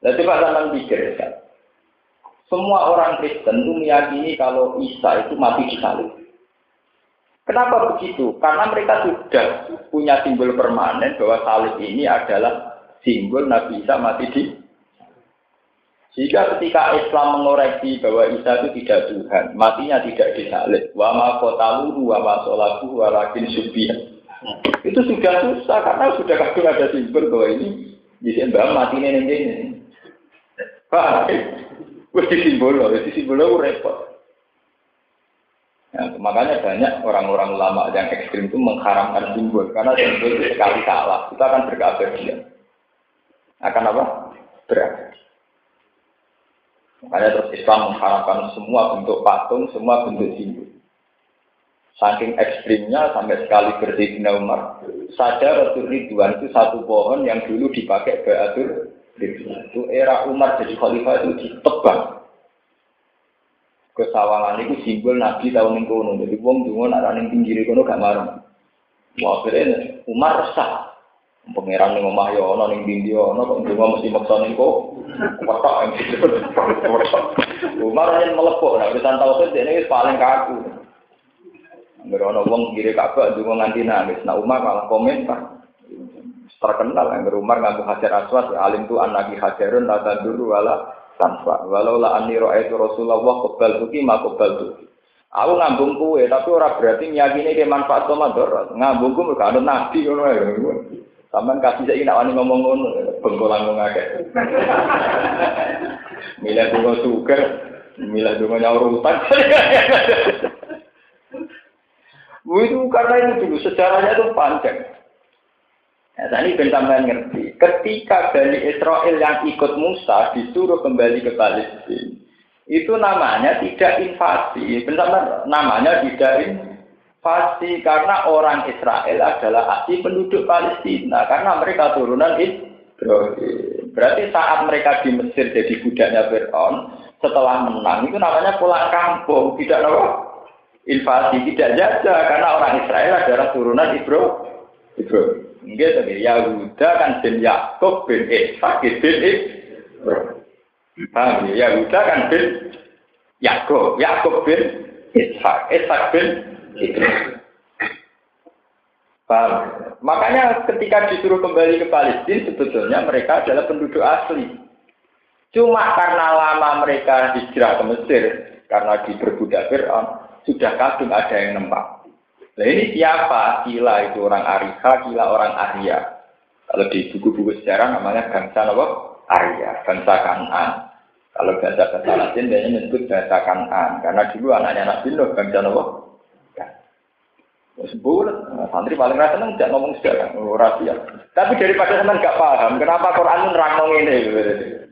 Jadi Pak Sanang pikir ya. Semua orang Kristen itu meyakini kalau Isa itu mati di salib. Kenapa begitu? Karena mereka sudah punya simbol permanen bahwa salib ini adalah simbol Nabi Isa mati di jika ketika Islam mengoreksi bahwa Isa itu tidak Tuhan, matinya tidak disalib, wa ma kotaluhu wa ma wa lakin Itu sudah susah karena sudah kadang ada simbol bahwa ini bisa mbak mati nenek ini. Pak, di simbol loh, di simbol loh repot. Ya, makanya banyak orang-orang lama yang ekstrim itu mengharamkan simbol karena simbol itu sekali salah, kita akan berkeabadian. Akan apa? Berabadi. Makanya terus Islam mengharapkan semua bentuk patung, semua bentuk simbol. Saking ekstrimnya sampai sekali berdiri Umar. Saja Rasul Ridwan itu satu pohon yang dulu dipakai Ba'atur Ridwan. Itu era Umar jadi khalifah itu ditebang. Kesawangan itu simbol Nabi tahun yang kono. Jadi wong dungo nak ning pinggir kono gak marah. Wah, akhirnya Umar resah. Pangeran ning omah yo ana ning dindi ana kok ndonga mesti maksa kok. Wetok ing situ. Umar yen melepok nek wis tau dene wis paling kaku. Angger ana wong kiri Ka'bah ndonga nganti nangis. Nah Umar malah komentar. Terkenal angger Umar nganggo hajar aswad alim tu anaki hajarun la dulu wala tanfa. Walau la anni ra'aitu Rasulullah qabal tuki ma qabal tuki. Aku ngambung kue, tapi ora berarti meyakini ke manfaat sama dorot. Ngambungku mereka ada nabi ya. Sampai kasih saya nak wani ngomong ngono, bengkolan ngomong akeh. Milah dungo suka, milah dungo nyaur utang. Itu karena itu dulu sejarahnya itu panjang. Nah, ini ben ngerti. Ketika Bani Israel yang ikut Musa disuruh kembali ke Palestina, itu namanya tidak invasi. Benar namanya tidak invasi karena orang Israel adalah asli penduduk Palestina karena mereka turunan Ibrahim. Berarti saat mereka di Mesir jadi budaknya Fir'aun, setelah menang itu namanya pulang kampung, tidak apa? Invasi, tidak jajah karena orang Israel adalah turunan Ibrahim. Ibrahim. Nggih to Yahuda kan bin Yakub bin Ishak bin Ibrahim. Ya? Yahuda kan bin Yakub, Yakub bin Ishak, Ishak bin. Paham? Makanya ketika disuruh kembali ke Palestina sebetulnya mereka adalah penduduk asli. Cuma karena lama mereka hijrah ke Mesir karena diperbudak Fir'aun, sudah kadung ada yang nempak. Nah ini siapa? Kila itu orang Arika, Kila orang Arya. Kalau di buku-buku sejarah namanya bangsa apa? Arya, bangsa Kanan. Kalau bahasa bahasa dia menyebut bahasa Kanan. Karena dulu anaknya Nabi Nuh bangsa apa? Sebut, santri paling rasa seneng tidak ngomong sejarah, rahasia. Tapi daripada seneng gak paham, kenapa Quran nerangno ini?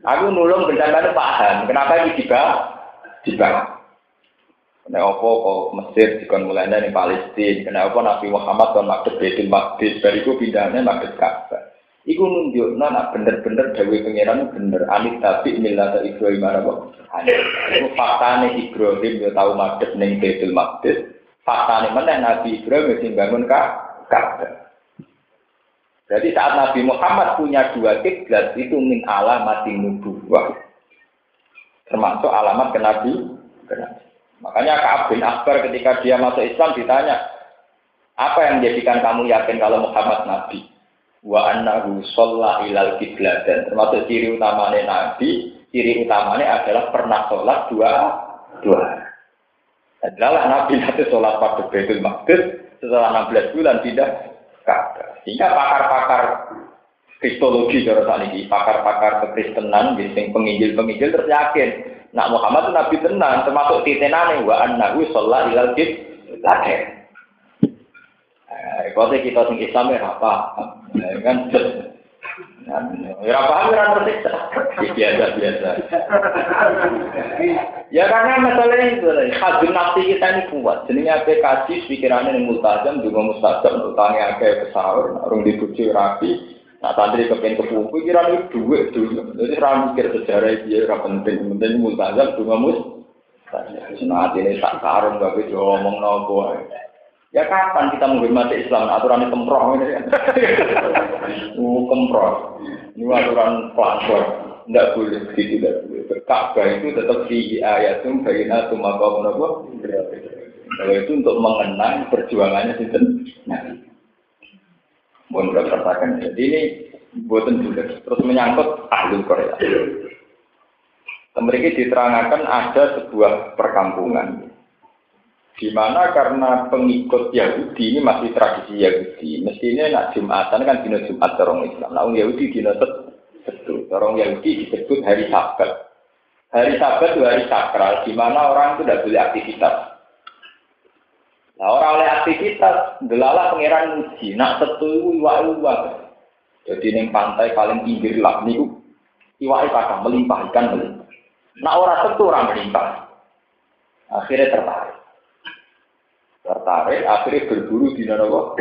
Aku nulung bencana paham, kenapa ini dibahas? Dibahas. Kena apa kok Mesir dikon mulainya di Palestina. Kena apa Nabi Muhammad kon maksud Baitul Maqdis. Bariku pindahnya maksud Ka'bah. Iku nunjuk nak bener-bener Dewi Pangeran bener anit tapi milata Ibrahim apa? Hanif. Iku faktane Ibrahim yo tau madhep ning Baitul Maqdis. Faktane mana Nabi Ibrahim sing bangun Ka'bah. Jadi saat Nabi Muhammad punya dua kiblat itu min alamat nubuwah. Termasuk alamat ke Nabi. Makanya Ka'ab bin Akbar ketika dia masuk Islam ditanya, apa yang menjadikan kamu yakin kalau Muhammad Nabi? Wa annahu sholla ilal dan Termasuk ciri utamanya Nabi, ciri utamanya adalah pernah sholat dua dua. Adalah Nabi nanti sholat pada Baitul Maqdis setelah 16 bulan tidak Ka'bah. Sehingga pakar-pakar kristologi cara ini, pakar-pakar kekristenan, biasanya penginjil-penginjil terus yakin Nak Muhammad itu nabi tenan, termasuk titenane wa annahu sholat ilal lagi. Eh, kalau kita sing Islam ya apa? Eh, kan Ya paham kan tersiksa. Biasa biasa. Ya karena masalah itu, hajun nafsi kita ini kuat. Jadi apa kaji pikirannya yang multazam juga mustajab untuk tanya ke sahur, orang dibujuk rapi, Nah, santri kepengen kepupu, kira itu duit dulu. Jadi orang mikir sejarah dia, orang penting, penting multazam, cuma mus. Nah, ini tak karung, gak bisa ngomong nopo. Ya kapan kita menghormati Islam? Aturan kemproh ini uh, kemproh. Ini aturan pelanggar. Tidak boleh begitu, tidak boleh. Ka'bah itu tetap di ayat itu bayina maka menapa. Kalau itu untuk mengenang perjuangannya itu. Nah, mohon rasakan. Jadi ini buatan juga. Terus menyangkut ahli Korea. Mereka diterangkan ada sebuah perkampungan di mana karena pengikut Yahudi ini masih tradisi Yahudi. Mestinya nak Jumatan kan dino Jumat orang Islam. Nah, Yahudi dino betul. Orang Yahudi disebut hari Sabat. Hari Sabat itu hari sakral, di mana orang itu tidak boleh aktivitas. Nah orang oleh aktivitas, delala pangeran muji, nak setu iwa iwa. Jadi neng pantai paling pinggir lah niku iwa iwa melimpah ikan melimpah. Nah orang setu orang melimpah. Akhirnya tertarik. Tertarik, akhirnya berburu di nopo.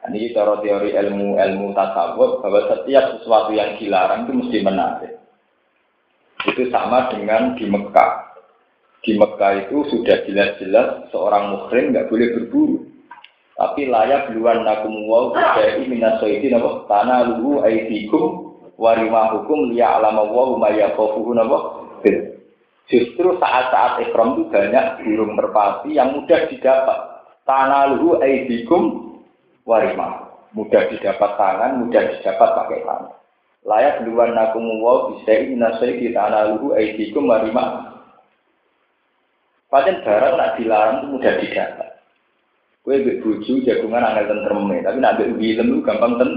Nah, ini cara teori ilmu ilmu tasawuf bahwa setiap sesuatu yang dilarang itu mesti menarik. Itu sama dengan di Mekah di Mekah itu sudah jelas-jelas seorang muhrim nggak boleh berburu. Tapi layak duluan nakum wow dari minasoidi nabo tanah luhu aidikum warima hukum liya alama wow maya kofuhu nabo. Justru saat-saat ikram itu banyak burung merpati yang mudah didapat. Tanah luhu aidikum warima mudah didapat tangan, mudah didapat pakai tangan. Layak duluan nakum wow bisa minasoidi tanah luhu aidikum warima Pancen barang nak dilarang itu mudah didapat. Kue bek buju jagungan angel tentrem tapi nak film itu gampang ten.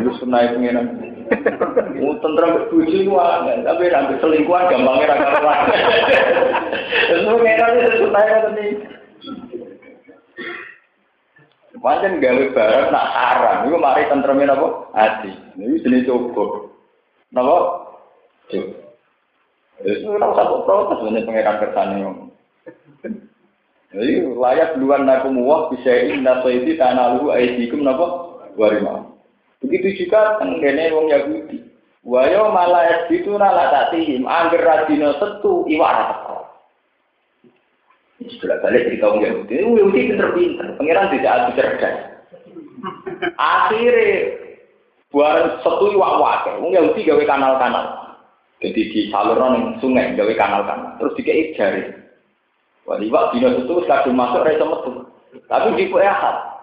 Lu sunai pengenan. Bek buju itu angel, tapi nak selingkuhan gampangnya raka karuan. Terus pengenan itu kan nih. Macam gawe barang nak haram, itu mari tentremin apa? Hati. Ini jenis coba. Napa? Coba. Itu ora usah protes meneh pangeran kersane Jadi layak duluan naku muwah bisa inna soidi tanalu aidikum napa warima. Begitu juga tenggene wong Yahudi. Wayo malah itu nala tatihim angger radino setu iwak rata. Sudah balik cerita wong Yahudi. Wong Yahudi pinter-pinter. Pangeran tidak adu cerdas. Akhirnya buat setu iwak wae. Wong Yahudi gawe kanal-kanal. Jadi di saluran sungai gawe kanal-kanal. Terus dikei jari. Wah, iwak dino setu kadung masuk ra metu. Tapi di ahad.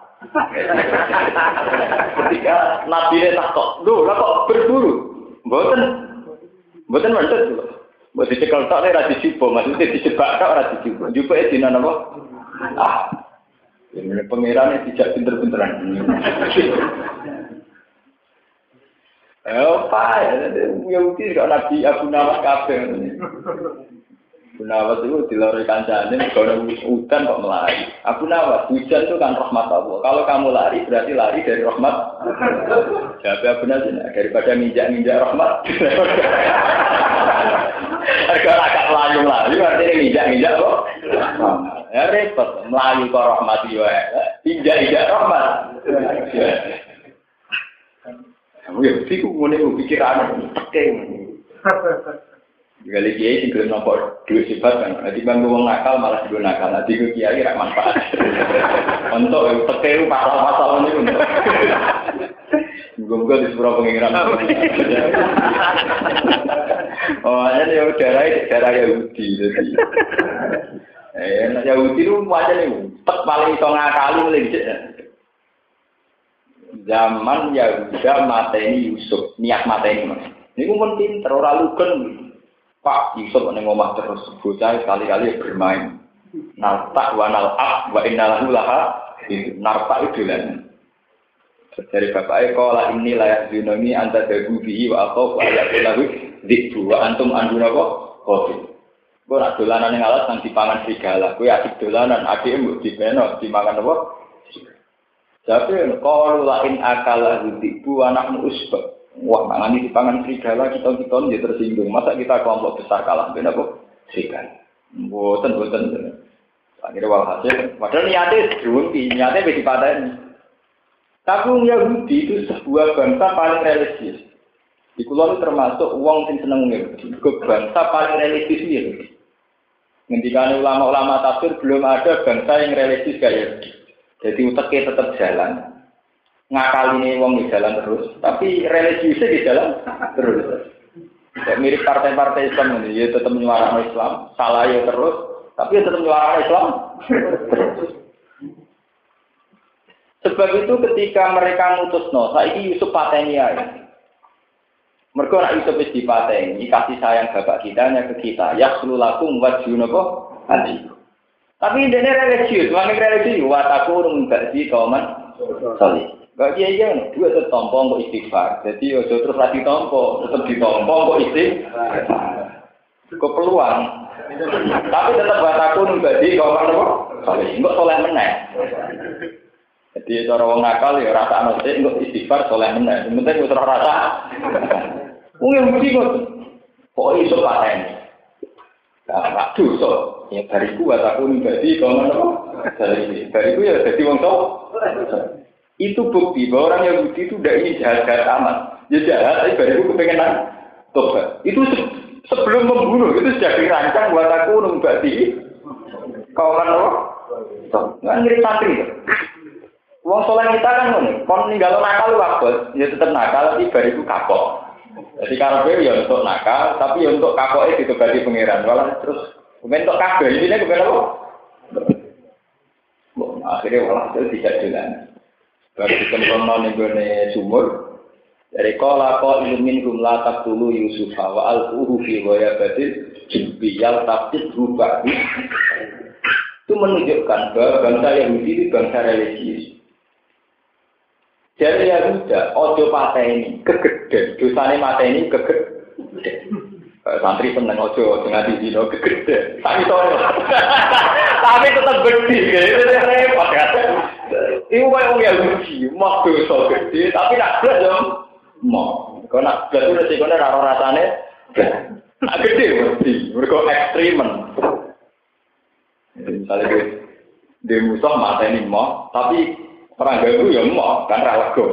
Ketika Nabi ini takut, loh, lah kok berburu? Mboten, mboten mantet loh. Mbok dicekel tok ora dijupo, maksudnya dijebak tok ora dijupo. Jupo e dina napa? Ah. Ini pangeran tidak pinter-pinteran. Eh, apa ya? Yahudi kok Nabi Abu Nawas kabeh. Abu Nawas itu dilari kancane kalau hujan kok melari. Abu Nawas hujan itu kan rahmat Allah. Kalau kamu lari berarti lari dari rahmat. Siapa Abu Nawas daripada minjak-minjak rahmat. Harga agak melayu melayu artinya minjak-minjak kok. Ya repot melayu kok rahmat ya. Injak-injak rahmat. Kamu ya, sih ngene pikiran, peking. Kali kiai sing gelem nampak dua sifat kan. Nanti bang wong nakal malah dua nakal. Nanti gue kiai rak manfaat. Untuk pekeru pasal-pasal ini untuk. Gue di sebuah pengiran. Oh, ini ya darah darah Yahudi. Jadi, eh, Yahudi itu macam ini. Tek paling iso ngakali mulai Zaman Yahuda mateni Yusuf, niat mateni mas. Ini pun pinter, orang lugen. Pak Yusuf neng omah terus bocah kali-kali bermain. Nartak wa nalak wa innalahu laha nartak itu lan. Dari bapak kola ini layak dunomi anta dagu bihi wa atau wa ayat lahu dikbu wa antum anduna kok kopi. Gue nak dolanan yang alat nanti pangan serigala. Gue asik dolanan, adik mbok dibeno, dimakan apa? Tapi kalau lain akal dikbu anakmu usbak. Wah, mangan di pangan serigala kita kita dia tersinggung. Masa kita kelompok besar kalah dengan apa? Serigala. Boten, boten. Akhirnya walhasil, padahal niatnya berhenti, niatnya bedi ini. Tapi Yahudi itu sebuah bangsa paling religius. Di kulon termasuk uang yang seneng Yahudi. Bangsa paling religius Yahudi. Ngendikan ulama-ulama tafsir belum ada bangsa yang religius kayak Yahudi. Jadi utaknya tetap jalan ngakali ini wong di jalan terus, tapi religiusnya di jalan terus. Ya, mirip partai-partai Islam ini, ya tetap menyuarakan Islam, salah ya terus, tapi ya tetap menyuarakan Islam. Sebab itu ketika mereka ngutus no, saya ini Yusuf pateni ya. Mereka nak Yusuf di pateni, kasih sayang bapak kita hanya ke kita. Ya lakum wajun apa? Hati. Tapi ini religius, mana religius? Wataku urung bagi kauman solid. Gak iya iya, dua itu tompo kok istighfar. Jadi ojo terus lagi tompo, tetap ditompo kok istighfar. Kok peluang. Tapi tetap buat aku nunggu kau kan kok. Kalau enggak soleh meneh. Jadi cara wong nakal ya rasa anak sih enggak istighfar soleh meneh. Yang penting gue rasa. Wong yang mesti kok. Kok iso paten. Nah, dosa. Ya bariku buat aku nunggu kau kan kok. Bariku ya jadi wong tau. Itu bukti bahwa orang Yahudi itu tidak ingin jahat-jahat amat. Ya jahat, tapi baru kepengen tobat. Itu se sebelum membunuh, itu sudah dirancang buat aku numbati. Kau kan lo? Nggak ngirim santri. Uang soleh kita kan nih, kon ninggal nakal waktu, ya tetap nakal, tapi baru itu kapok. Jadi kalau ya untuk nakal, tapi ya untuk kapok itu bagi pangeran. Kalau terus kemudian untuk kabel, ini kemudian apa? Akhirnya walah itu tidak jalan. Baru dikembangkan ning gone sumur. Dari kola ko ilumin kum latak dulu Yusuf wa al uhu fi waya badil jibiyal tabtit rubah itu menunjukkan bahwa bangsa Yahudi itu bangsa religius. Dari Yahuda, ojo mata ini kegeden, dosanya mata ini kegeden. Eh, santri seneng ojo dengan di dino gede tapi tolong tapi tetap gede gitu repot ya itu kayak orang yang gede mau dosa gede tapi nak belas dong mau kalau nak belas itu resikonya raro rasanya nak gede mesti. Mereka ekstremen misalnya di, di musuh mata ini mau tapi orang gagu ya mau kan ralago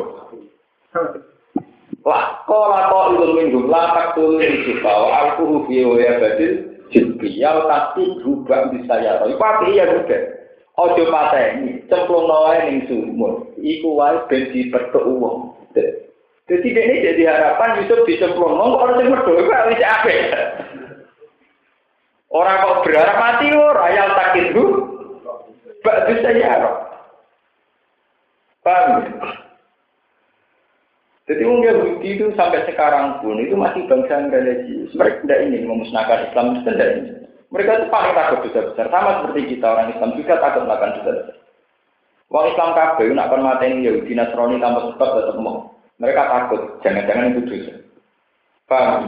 Lah kola kok itu minggu lah tak tulis di bawah aku rubio ya badil jibriyal tapi berubah bisa ya. Iku api ya juga. Ojo pateni cemplung nawa ning sumur. Iku wae ben dipetuk wong. Jadi ini jadi harapan Yusuf dicemplung kok sing medho iku wis apik. Orang kok berharap mati ora ya takit bu. Bak bisa ya. Paham? Jadi orang Yahudi itu sampai sekarang pun itu masih bangsa yang religius. Mereka tidak ingin memusnahkan Islam itu. Mereka itu paling takut dosa besar. Sama seperti kita orang Islam juga takut melakukan dosa besar. Wong Islam kabeh nak kon mateni Yahudi Nasrani tanpa sebab tetap mau. Mereka takut, jangan-jangan itu dosa. Paham?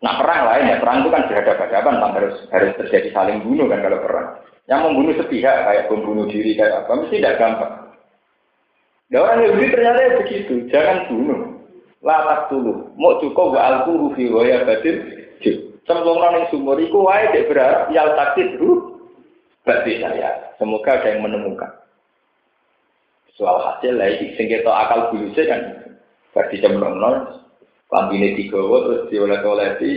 Nah perang lain ya, perang itu kan berhadapan-hadapan, harus harus terjadi saling bunuh kan kalau perang. Yang membunuh sepihak kayak membunuh diri kayak apa, mesti tidak gampang. Nah orang Yahudi ternyata ya begitu, jangan bunuh. Latak dulu, mau cukup wa alku fi waya batin, cemplung yang sumur iku wae dek berharap takdir ru berarti saya. Semoga ada yang menemukan. Soal hasil lah, sing kita akal bulusnya kan, berarti cemplung nol, lambine digawa terus diolet-oleti,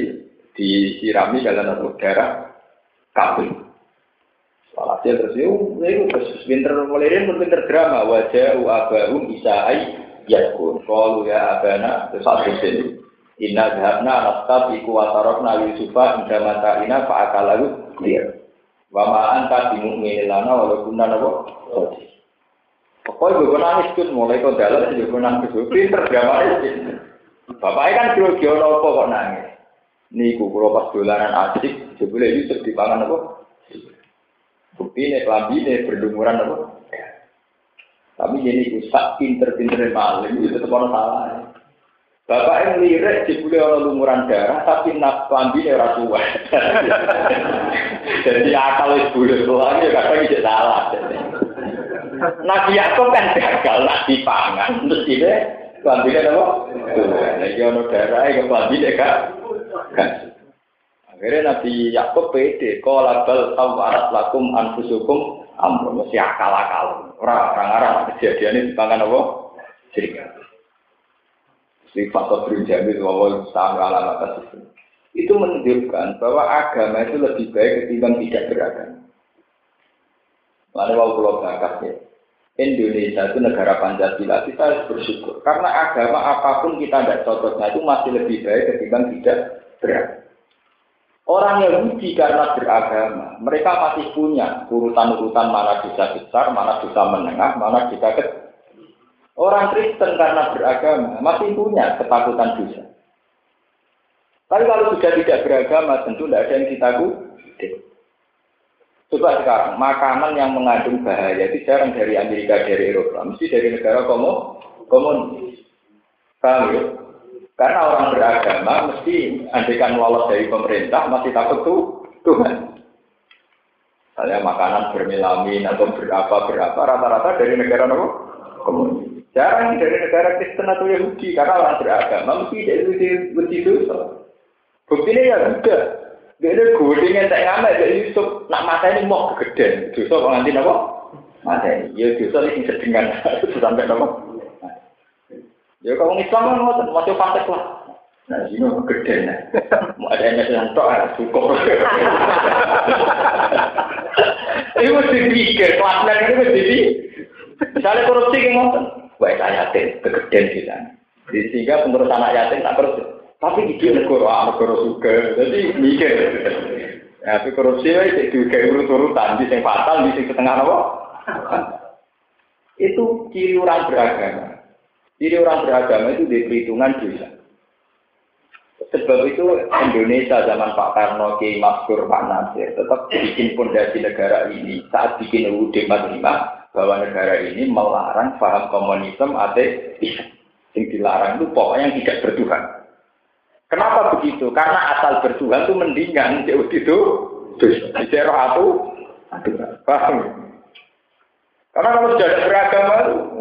disirami dalam udara, kabel. Walhasil terus itu, itu terus pinter mulai pun pinter drama wajah abahum isai yakun. Kalau ya abana terus satu sini. Inna dhahabna nastab iku watarokna yusufa inda mata ina fa'akalahu clear. Wama anta bimu'minin lana walaupun napa Pokoknya gue nangis tuh mulai kau dalam gue nangis tuh pinter itu. Bapaknya kan kiro kiro nopo kok nangis. Niku kalau pas dolanan asik, jebule Yusuf di pangan apa? Bukti ini, kelambi ini, berdumuran apa? Tapi ini usah pinter-pinter maling, itu tetap orang salah. Bapak yang lirik jebule orang lumuran darah, tapi nak ini orang tua. Jadi akal itu boleh lagi kadang tidak salah. Nabi Yakub kan gagal nabi pangan, terus ini kelambi ini apa? Lagi orang darah, kelambi ini kan? Akhirnya Nabi Yakub pede, kalau bal tawarat lakum anfusukum amro mesti akal-akal. Orang-orang kejadian ini dipangan apa? Cerita. Sifat sobrin jamil wawal sama alamat kasus itu menunjukkan bahwa agama itu lebih baik ketimbang tidak beragama. Lalu mau pulau ya. Indonesia itu negara Pancasila, kita harus bersyukur. Karena agama apa pun kita tidak cocoknya itu masih lebih baik ketimbang tidak beragama. Orang Yahudi karena beragama, mereka masih punya urutan-urutan mana bisa besar, mana bisa menengah, mana bisa kecil. Orang Kristen karena beragama masih punya ketakutan dosa. Tapi kalau sudah tidak beragama, tentu tidak ada yang ditakuti. Coba sekarang, makanan yang mengandung bahaya itu jarang dari Amerika, dari Eropa, mesti dari negara komunis. Paham ya? Karena orang beragama mesti andikan lolos dari pemerintah masih takut tuh Tuhan. Misalnya makanan bermelamin atau berapa berapa rata-rata dari negara? Komunis. Jarang dari negara Kristen atau Yahudi karena orang beragama mesti dari itu Buktinya ya enggak. Dia ada goding yang tak ngamet dari Yusuf. Nak mata ini mau kegedean. Dosa kok nanti apa? Mata ini. Ya dosa ini sedengan. Sampai apa? Ya kalau Islam kan ngotot, masih fasik lah. Nah, ini gede nih. Mau ada yang sedang tok, ah, cukup. Ini mesti pikir, kelasnya ini mesti di. Misalnya korupsi ngotot, baik yatim, kegedean kita. Jadi sehingga pengurus anak yatim tak korupsi. Tapi itu negara, ah, negara juga. Jadi mikir. Ya, tapi korupsi itu juga urut-urutan, di yang fatal, di sing setengah apa? Itu ciri orang beragama. Jadi orang beragama itu di perhitungan dosa. Sebab itu Indonesia zaman Pak Karno, Kiai Maskur, Pak Nasir tetap bikin fondasi negara ini saat bikin UUD 45 bahwa negara ini melarang paham komunisme ateis. Yang dilarang itu pokoknya yang tidak bertuhan. Kenapa begitu? Karena asal bertuhan itu mendingan jauh itu. Di aku, paham? Karena kalau sudah ada beragama,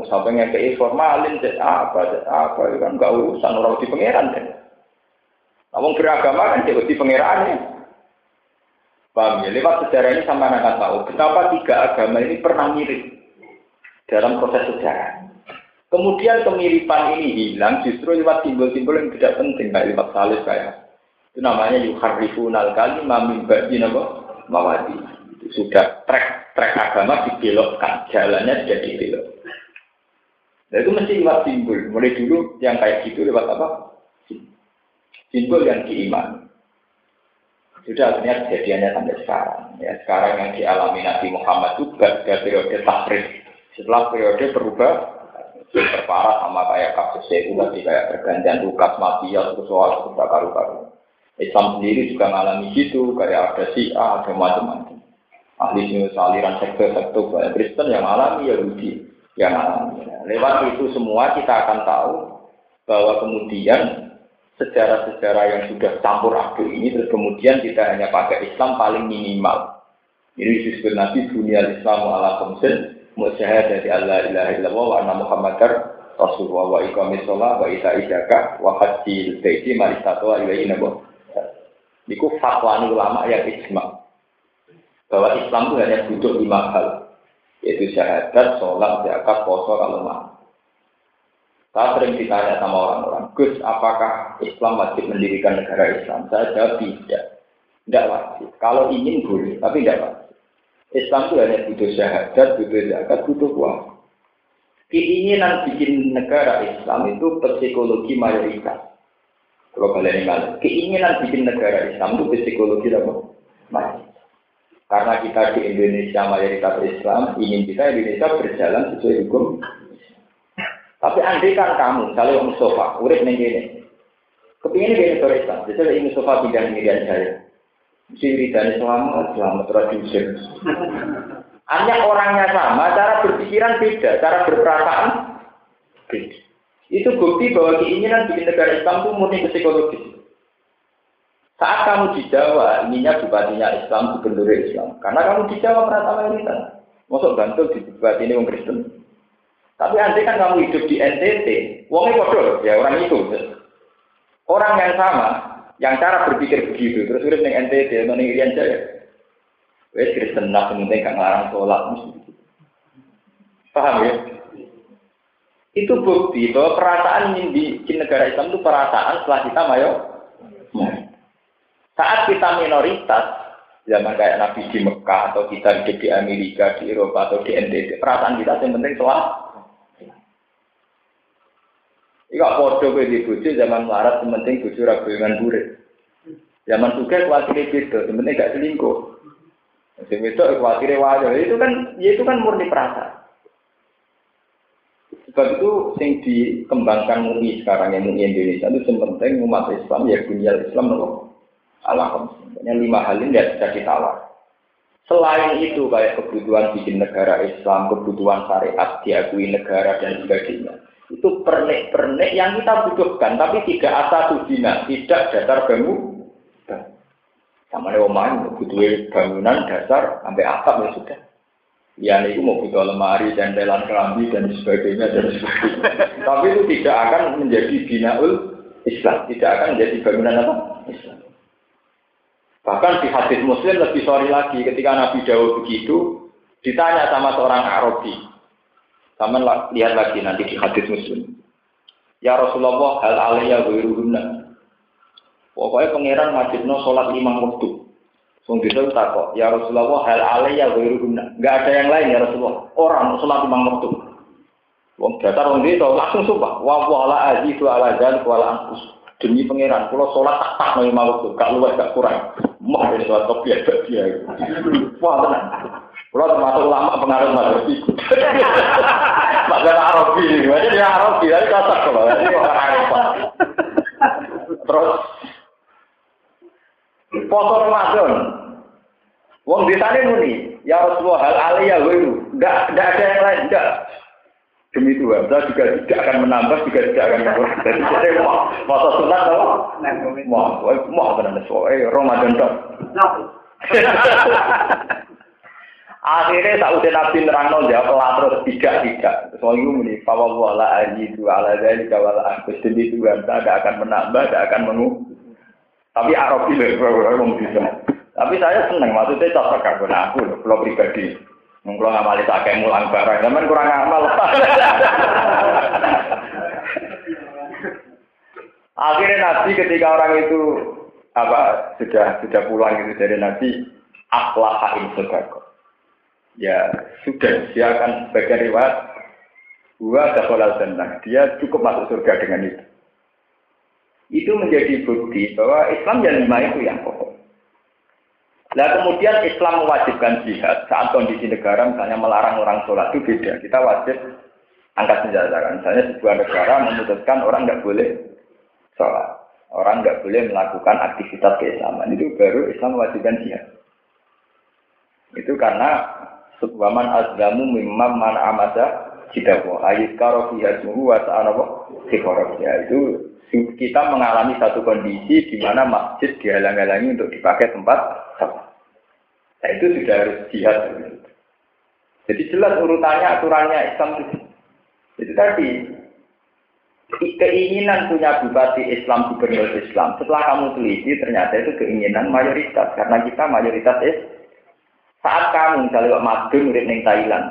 sampai ngekei formalin, apa, apa, itu kan nggak urusan orang di pangeran. Namun beragama kan jadi di pangeran ya. Paham ya? Lewat sejarah ini sama anak tahu betapa tiga agama ini pernah mirip dalam proses sejarah. Kemudian kemiripan ini hilang justru lewat simbol-simbol yang tidak penting kayak lewat salib kayak itu namanya yuharifun kali mami bagi nama mawadi. Itu sudah trek trek agama dibelokkan, jalannya sudah dibelok. Nah, itu mesti lewat simbol. Mulai dulu yang kayak gitu lewat apa? Simbol yang diiman. Sudah akhirnya kejadiannya sampai sekarang. Ya, sekarang yang dialami Nabi Muhammad itu gak periode tahrif. Setelah periode berubah, terparah sama kayak kasus itu tadi kayak pergantian tugas mafia terus soal sudah karu-karu. Islam sendiri juga mengalami gitu, kayak ada si A, ada macam-macam. Ahli sini aliran sektor-sektor kayak Kristen yang alami Yahudi yang alami. Lewat itu semua kita akan tahu bahwa kemudian sejarah-sejarah yang sudah campur aduk ini terus kemudian kita hanya pakai Islam paling minimal. Ini disebut Nabi dunia Islam ala komsen dari Allah ilaha illallah wa anna muhammadar rasulullah wa iqamis sholat wa ita zakat wa hajjil baiti maristatua ilaihi nabo Niku fatwa ulama yang ijma bahwa Islam itu hanya butuh lima hal yaitu syahadat, sholat, zakat, poso kalau mau. Saya sering ditanya sama orang-orang, Gus, apakah Islam wajib mendirikan negara Islam? Saya jawab tidak. Tidak wajib. Kalau ingin boleh, tapi tidak wajib. Islam itu hanya butuh syahadat, butuh zakat, butuh uang. Keinginan bikin negara Islam itu psikologi mayoritas. Kalau kalian ingat, keinginan bikin negara Islam itu psikologi apa? Mayoritas. Karena kita di Indonesia mayoritas Islam, ingin kita Indonesia berjalan sesuai hukum. Tapi andai kan kamu, kalau Mustafa, urip nih gini, kepingin gini negara Islam, jadi Mustafa pindah ini saya. Siridan selamat, selamat tradisi. Hanya orangnya sama, cara berpikiran beda, cara berperasaan beda. Itu bukti bahwa keinginan bikin negara Islam itu murni psikologis. Saat kamu di Jawa, ininya bupatinya Islam, gubernur Islam. Karena kamu di Jawa merasa mayoritas. Masuk bantul di bupati ini orang Kristen. Tapi nanti kan kamu hidup di NTT, wongnya bodoh, ya orang itu. Orang yang sama, yang cara berpikir begitu, terus urip ning NTT ning Irian Jaya. Wes Kristen lah penting gak ngarang sholat Paham ya? Itu bukti bahwa perasaan ingin di negara Islam itu perasaan setelah kita mayo. Saat kita minoritas, zaman kayak Nabi di Mekah atau kita di Amerika, di Eropa atau di NTT, perasaan kita yang penting soal Iya podo kowe di bojo zaman melarat penting bojo ra dengan burit. Zaman suka kuatire beda, penting gak selingkuh. Sing wedok kuatire wae. Itu kan ya itu kan murni perasaan. Sebab itu sing dikembangkan MUI sekarang yang MUI Indonesia itu yang penting umat Islam ya dunia Islam loh. Allah Yang lima hal ini tidak bisa ditawar. Selain itu kayak kebutuhan bikin negara Islam, kebutuhan syariat diakui negara dan sebagainya itu pernik-pernik yang kita butuhkan, tapi tidak asal dina, tidak dasar bangun. Sama omahan butuh bangunan dasar sampai atap ya sudah. Ya itu mau butuh lemari, dan telan kelambi dan sebagainya dan sebagainya. tapi itu tidak akan menjadi binaul Islam, tidak akan menjadi bangunan apa? Islam. Bahkan di hadis Muslim lebih sorry lagi ketika Nabi Dawud begitu ditanya sama seorang Arabi, sama lihat lagi nanti di hadis muslim. Ya Rasulullah hal alaiya wiruhunna. Pokoknya pangeran wajibno sholat lima waktu. Sung bisa kok. Ya Rasulullah hal alaiya wiruhunna. Enggak ada yang lain ya Rasulullah. Orang sholat lima waktu. Wong datar wong itu langsung sumpah. Wa wala azizu ala dzalik wala anfus. Demi pangeran, kalau sholat tak tak lima waktu, gak luwes gak kurang. Mau sholat kopi dia. Wah tenang. Kalau termasuk ulama pengaruh itu. Mazhab Arabi, jadi dia Arabi, jadi cocok kalau ini orang Arab. Terus foto Ramadan. Wong di sana muni, ya Rasulullah hal aliyah wiru. Enggak, enggak ada yang lain, enggak. Demi Tuhan, saya juga tidak akan menambah, juga tidak akan mengurangi. Jadi saya mau, masa sunat apa? Mau, mau tenan soalnya Ramadan dong. Akhirnya udah nabi nerangno jawab terus tidak tidak. Soal itu muni fawa wala aji itu ala dari kawal aku Tuhan saya tidak akan menambah, tidak akan mengu. Tapi Arab itu ngomong bisa. Tapi saya senang, maksudnya cocok nah aku loh, pribadi. Mungkin ngamali tak kayak mulang barang, teman kurang amal. Akhirnya Nabi ketika orang itu apa sudah sudah pulang itu dari Nabi akhlaha in Ya sudah dia akan sebagai riwayat dua dakhalal jannah. Dia cukup masuk surga dengan itu. Itu menjadi bukti bahwa Islam yang lima itu yang pokok. Nah kemudian Islam mewajibkan jihad saat kondisi negara misalnya melarang orang sholat itu beda. Kita wajib angkat senjata kan. Misalnya sebuah negara memutuskan orang nggak boleh sholat, orang nggak boleh melakukan aktivitas keislaman itu baru Islam mewajibkan jihad. Itu karena subwaman azlamu mimam man amada jidawo ayat karo fiyasmuhu wa ta'anawo ya itu kita mengalami satu kondisi di mana masjid dihalang-halangi untuk dipakai tempat sholat. Nah itu sudah harus jihad. Jadi jelas urutannya, aturannya Islam itu. Itu tadi, keinginan punya bupati Islam, gubernur Islam. Setelah kamu teliti, ternyata itu keinginan mayoritas. Karena kita mayoritas is. Saat kamu misalnya Pak Madun urip ning Thailand,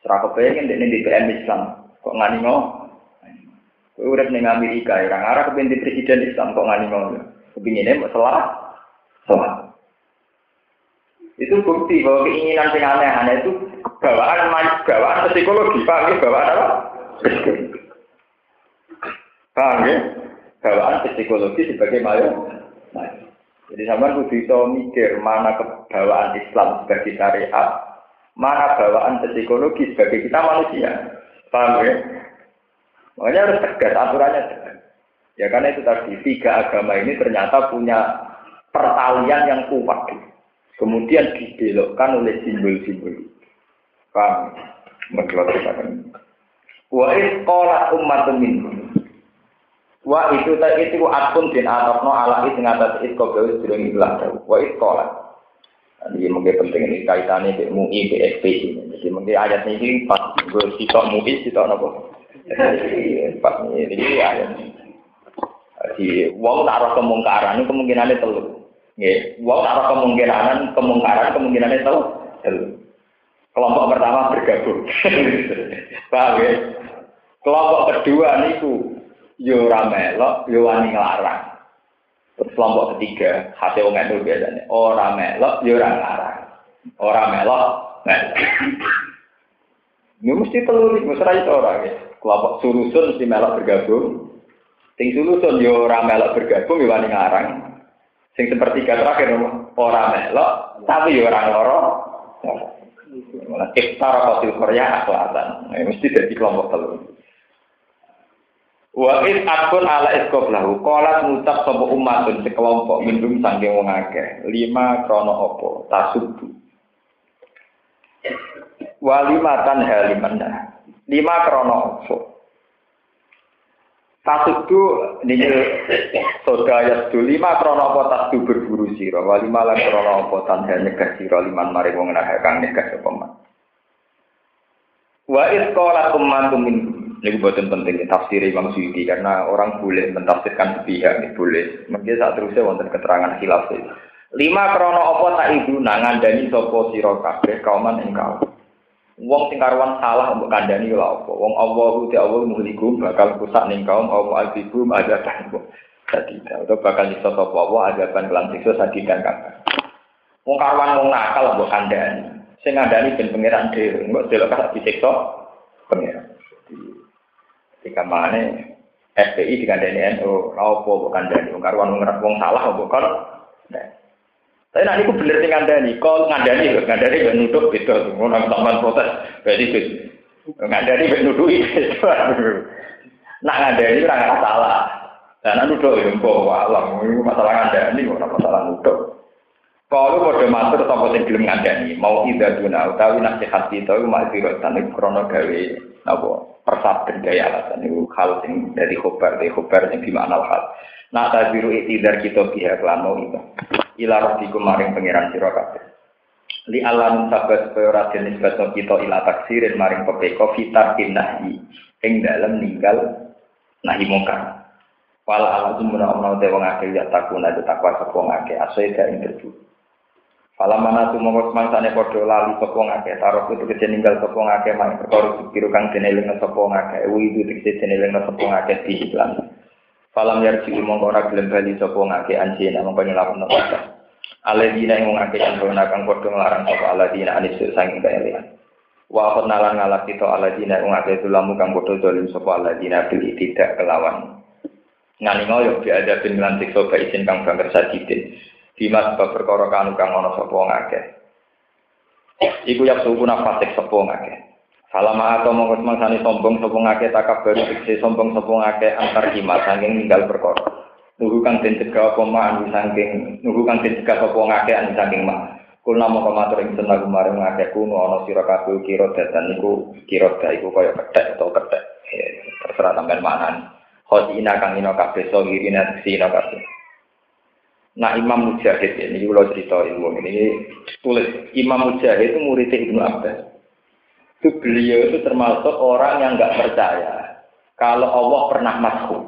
serah kepengen di BM Islam, kok ngani? Kowe urip ning Amerika, ya orang arah kepengen presiden Islam kok ngani ngono. Kepinginnya salah, salah. Itu bukti bahwa keinginan yang aneh-aneh itu bawaan bawaan psikologi, ya? Bawaan apa? Paham ya? Bawaan psikologi sebagai mayo. Jadi sama kudu bisa mikir mana kebawaan Islam sebagai syariat, mana bawaan psikologi sebagai kita manusia. Paham ya? Makanya harus tegas aturannya tegas. Ya karena itu tadi tiga agama ini ternyata punya pertalian yang kuat. Kemudian dibelokkan oleh simbol-simbol. Paham? Menjelaskan. Wa isqalat ummatun. Wa itu tadi itu akun bin atokno ala itu ngatas itu kau gawe sedang ilah Wa isqalat. Ini mungkin penting ini kaitannya dengan MUI, BSP. Jadi mungkin ayat ini pas gue sitok MUI, sitok nopo. Pas ini ayat. Jadi, wong taruh kemungkaran, ini kemungkinannya telur. Nggih, wong ora kemungkinan kemungkaran kemungkinan itu kelompok pertama bergabung. Paham ya? Kelompok kedua niku yo ora melok, yo wani nglarang. Kelompok ketiga, hati wong itu biasanya ora melok, yo ora nglarang. Ora melok, melok. Ini mesti telur, mesti itu orang ya. Kelompok surusun mesti melok bergabung. Ting surusun yo ora melok bergabung, yo wani nglarang. Sing sepertiga terakhir orang melok, tapi ya orang loro. Malah iftara kotil Korea akhlatan. Nah, mesti dari kelompok telur. Wa is akun ala iskob lahu. Kolat ngucap sapa umatun sekelompok minum sangking wong akeh. Lima krono opo tasubu. Wa lima tan halimana. Lima krono opo. Tasudu niki soda ayat lima krono apa tasdu berburu sira wa lima lan krono apa tanha nyegah sira liman mari wong nak kang nyegah man. Wa is qala ummatum min Ini buatan penting tafsir Imam Suyuti karena orang boleh mentafsirkan sepihak boleh. Mungkin saat terusnya wonten keterangan khilaf Lima krono apa tak ibu nangan dani sopo siro kabeh kauman engkau. Wong sing karuan salah untuk kandani lha apa? Wong Allah uti Allah muhlikum bakal rusak ning kaum Allah albibum ada kan. Jadi atau bakal nyiksa sapa Allah azaban kelan siksa sadidan kan. Wong karuan wong nakal mbok kandani. Sing ngandani ben pangeran dhewe, mbok delok disiksa pangeran. Ketika mana FPI dikandani NU, lha apa mbok kandani wong karuan wong salah mbok kon. Tapi nanti aku bener sing ngandani, kok ngandani lho, ngandani gak nuduh gitu, ngono sampean protes. Berarti gitu. Ngandani gak nuduh itu. Nak ngandani ora nggak salah. Dan anu nuduh ya mbok alam, ini masalah ngandani ora masalah nuduh. Kalau kode matur sapa sing gelem ngandani, mau ida guna utawi nasihat kita iku mak diro tanik krono gawe napa persaben gaya alasan itu hal yang dari khobar dari khobar yang dimakna hal. Nah tabiru itidar kita biha kelano itu. Ila rabbikum maring pangeran sira kabeh. Li alam sabat supaya ora dinisbatno kita ila taksirin maring pepeko fitar nahi. Ing dalem ninggal nahi mungkar wala alazum menawa te wong akeh ya takuna takwa sapa ing berburu Fala mana tu mongko semangsane padha lali sapa ngake taruh itu kece ninggal sapa ngake mang perkara pikiru kang dene lenga sapa ngake wi itu kece dene lenga sapa ngake di iklan. Falam yarji mongko ora gelem bali sapa ngake anjena mongko nyelapun apa. Aladina yang ngake yang kang padha nglarang sapa aladina anis saking kaelian. Wa nalan ngalap kita yang ngake tulamu kang padha dolim sapa aladina bil tidak kelawan. Ngani ngoyo biada bin lantik soba izin kang bangker sadidin. Bima sebab perkara kanu kang ana sapa ngakeh. Iku yak suku nafasik sapa ngakeh. Salama atau mongko semangsane sombong sapa ngakeh dikse sombong sapa antar hima saking ninggal perkara. Nuhu kang den cegah apa anu saking nuhu kang den cegah sapa ngakeh anu saking mak. Kulna mongko matur ing seneng kemarin ngakeh kuno ana sira kabeh kira datan niku kira iku kaya kethek atau kethek. Terserah sampean maknane. Khosina kang ino kabeh so ngirina sina kabeh. Nah Imam Mujahid ya, ini kalau cerita ilmu ini tulis Imam Mujahid itu murid Ibnu Abbas. Itu beliau itu termasuk orang yang nggak percaya kalau Allah pernah masuk.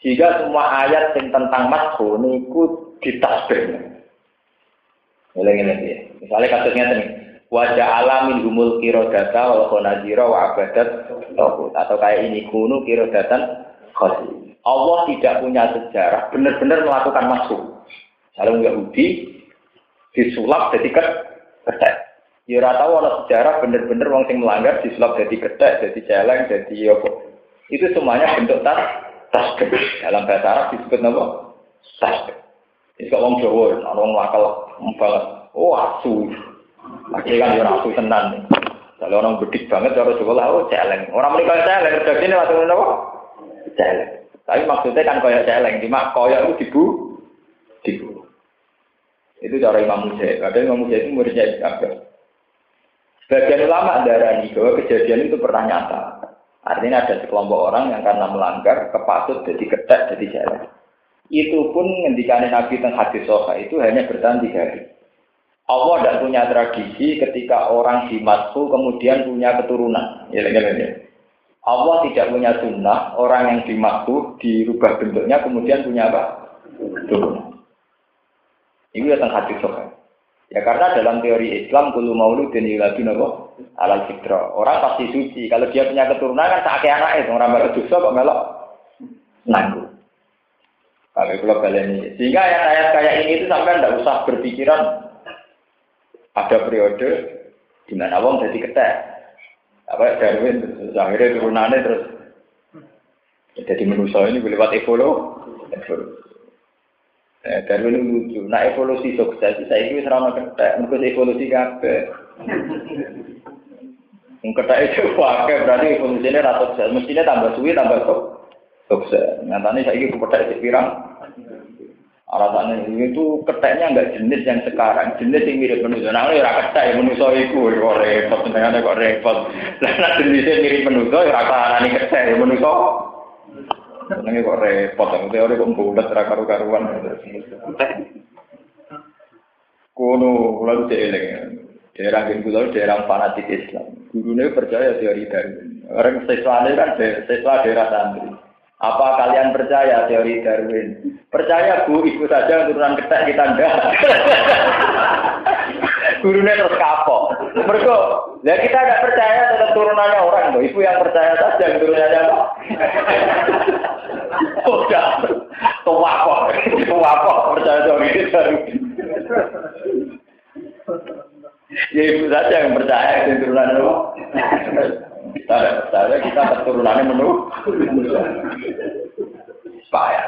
Jika semua ayat yang tentang masuk niku ditasbih. Mulai ini ya. Misalnya kasusnya ini wajah alamin humul kirodata wal khonazira wa abadat atau kayak ini kuno kirodatan khosi. Allah tidak punya sejarah benar-benar melakukan masuk. Kalau Yahudi disulap jadi ketek. Ya ora tahu sejarah benar-benar wong sing melanggar disulap jadi ketek, jadi celeng, jadi apa. Itu semuanya bentuk tas tas Dalam bahasa Arab disebut apa? Tas. Ini kok wong Jawa, orang lakal banget. Oh, asu. Akhirnya kan ya asu tenan. Kalau orang bedik banget cara Jawa lah, oh celeng. Orang menikah celeng, ini langsung apa? Celeng. Tapi maksudnya kan koyok celeng, cuma koyok itu dibu, dibu. Itu cara Imam Mujahid. Padahal Imam Mujahid itu muridnya Ibn Abbas. Sebagian ulama darani bahwa kejadian itu pernah nyata. Artinya ada sekelompok orang yang karena melanggar kepasut jadi ketek jadi jalan. Itu pun ngendikan Nabi tentang hadis soha itu hanya bertahan tiga hari. Allah tidak punya tradisi ketika orang dimasuk kemudian punya keturunan. Ya, ya, ya. Allah tidak punya sunnah, orang yang dimaksuh dirubah bentuknya kemudian punya apa? Turunan. Ini tentang hati sokan. Ya karena dalam teori Islam maulud dan yuladu nabo alal fitra. Orang pasti suci. Kalau dia punya keturunan kan sakit anak itu orang baru dosa kok melok nanggu. Kalau kalau ini, sehingga ayat-ayat kayak ini itu sampai tidak usah berpikiran ada periode di mana wong jadi ketek, apa Darwin terus akhirnya turunannya terus jadi manusia ini lewat evolusi Eh, Darwin lucu. Nah evolusi sukses, saya ini serama ketek, mungkin evolusi kabe. Ketek itu pakai berarti evolusinya rata sukses. Mestinya tambah suwi tambah sukses. Nyatanya saya ini itu pirang. Alasannya itu keteknya enggak jenis yang sekarang, jenis yang mirip manusia. Nah, ya ketek yang manusia itu, kok repot, sebenarnya kok repot. Nah, jenisnya mirip manusia, ya raka ini ketek yang manusia. Sebenarnya kok repot, teori kok bulat, raka karuan. Kuno, lalu dieling. Daerah yang pulau daerah fanatik Islam. Gurunya percaya teori Darwin. Orang siswa kan siswa daerah santri. Apa kalian percaya teori Darwin? Percaya bu, ibu saja turunan ketek kita enggak. Gurunya terus kapok. Mereka, ya kita enggak percaya tetap turunannya orang loh. Ibu yang percaya saja turunannya apa? Udah, tua kok, tua kok percaya teori Darwin. Ya ibu saja yang percaya itu turunannya apa? Kita ada percaya kita keturunannya menu. Payah.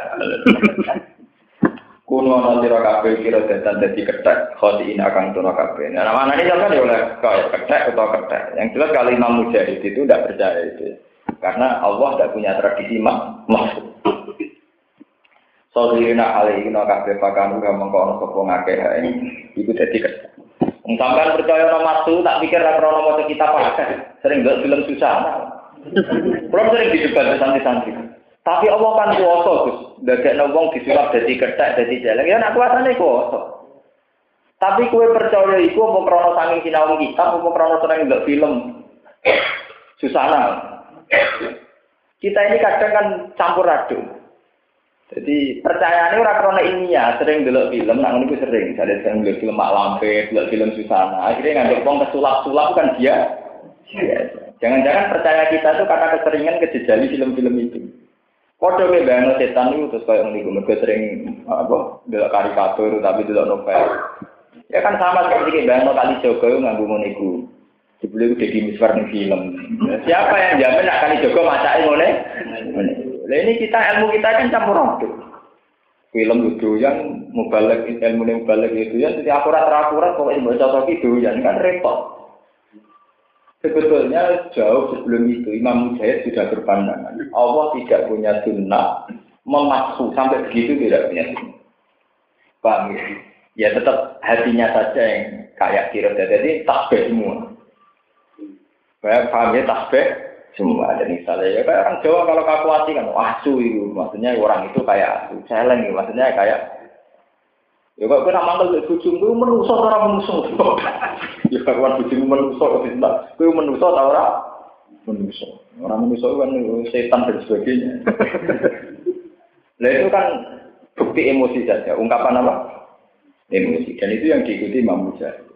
Kuno nanti kafe kira datan jadi ketek, khoti ini akan tuno kafe. Nah, mana ini kan ya oleh kayak ketek atau ketek. Yang jelas kali Imam Mujahid itu tidak percaya itu, karena Allah tidak punya tradisi mak maksud. Hal ini no kafe pakai udah mengkono sopong akeh ini, itu jadi. Sampai percaya nama maksud, tak pikir ra krono maca kitab apa. Sering gak film susah. Belum sering didebat santri-santri. Tapi Allah kan kuasa, Gus. Dadekno wong disulap dadi kethek, dadi jelek. Ya nak kuasane kuasa. Tapi kue percaya iku apa krana saking sinau kitab apa krana seneng ndelok film. Susana. Kita ini kadang kan campur aduk. Jadi percayaan ini orang ini ya sering dulu film, nah ini sering. Saya sering dulu film Mak Lampe, dulu film Susana. Akhirnya nggak uang kesulap-sulap kan dia. Jangan-jangan percaya kita tuh karena keseringan kejejali film-film itu. Kode ke bayang setan itu terus kayak ngeliku mereka sering apa dulu karikatur tapi dulu novel. Ya kan sama seperti bayang kali Joko nganggu niku. Sebelum itu jadi misbar film. Siapa yang jamin nak kali Joko macai ngene? Lah ini kita ilmu kita kan campur aduk. Film itu yang mubalek ilmu yang mubalek itu ya jadi akurat akurat pokoknya baca cocok itu ya kan repot. Sebetulnya jauh sebelum itu Imam Mujahid sudah berpandangan Allah tidak punya sunnah memaksu sampai begitu tidak punya sunnah. Paham ya? Ya tetap hatinya saja yang kayak kira jadi tasbih semua. Paham ya tasbih semua ada misalnya. Ya kayak orang Jawa kalau kalkulasi kan asu itu. Maksudnya orang itu kayak asu celeng gitu. Maksudnya kayak ya kok kena manggil ke bujung itu menusuk orang menusuk? Ya kawan bujung menusuk itu itu menusuk tau orang menusuk? Orang menusuk kan setan dan sebagainya. Nah itu kan bukti emosi saja. Ungkapan apa? Emosi. Dan itu yang diikuti Imam Mujahid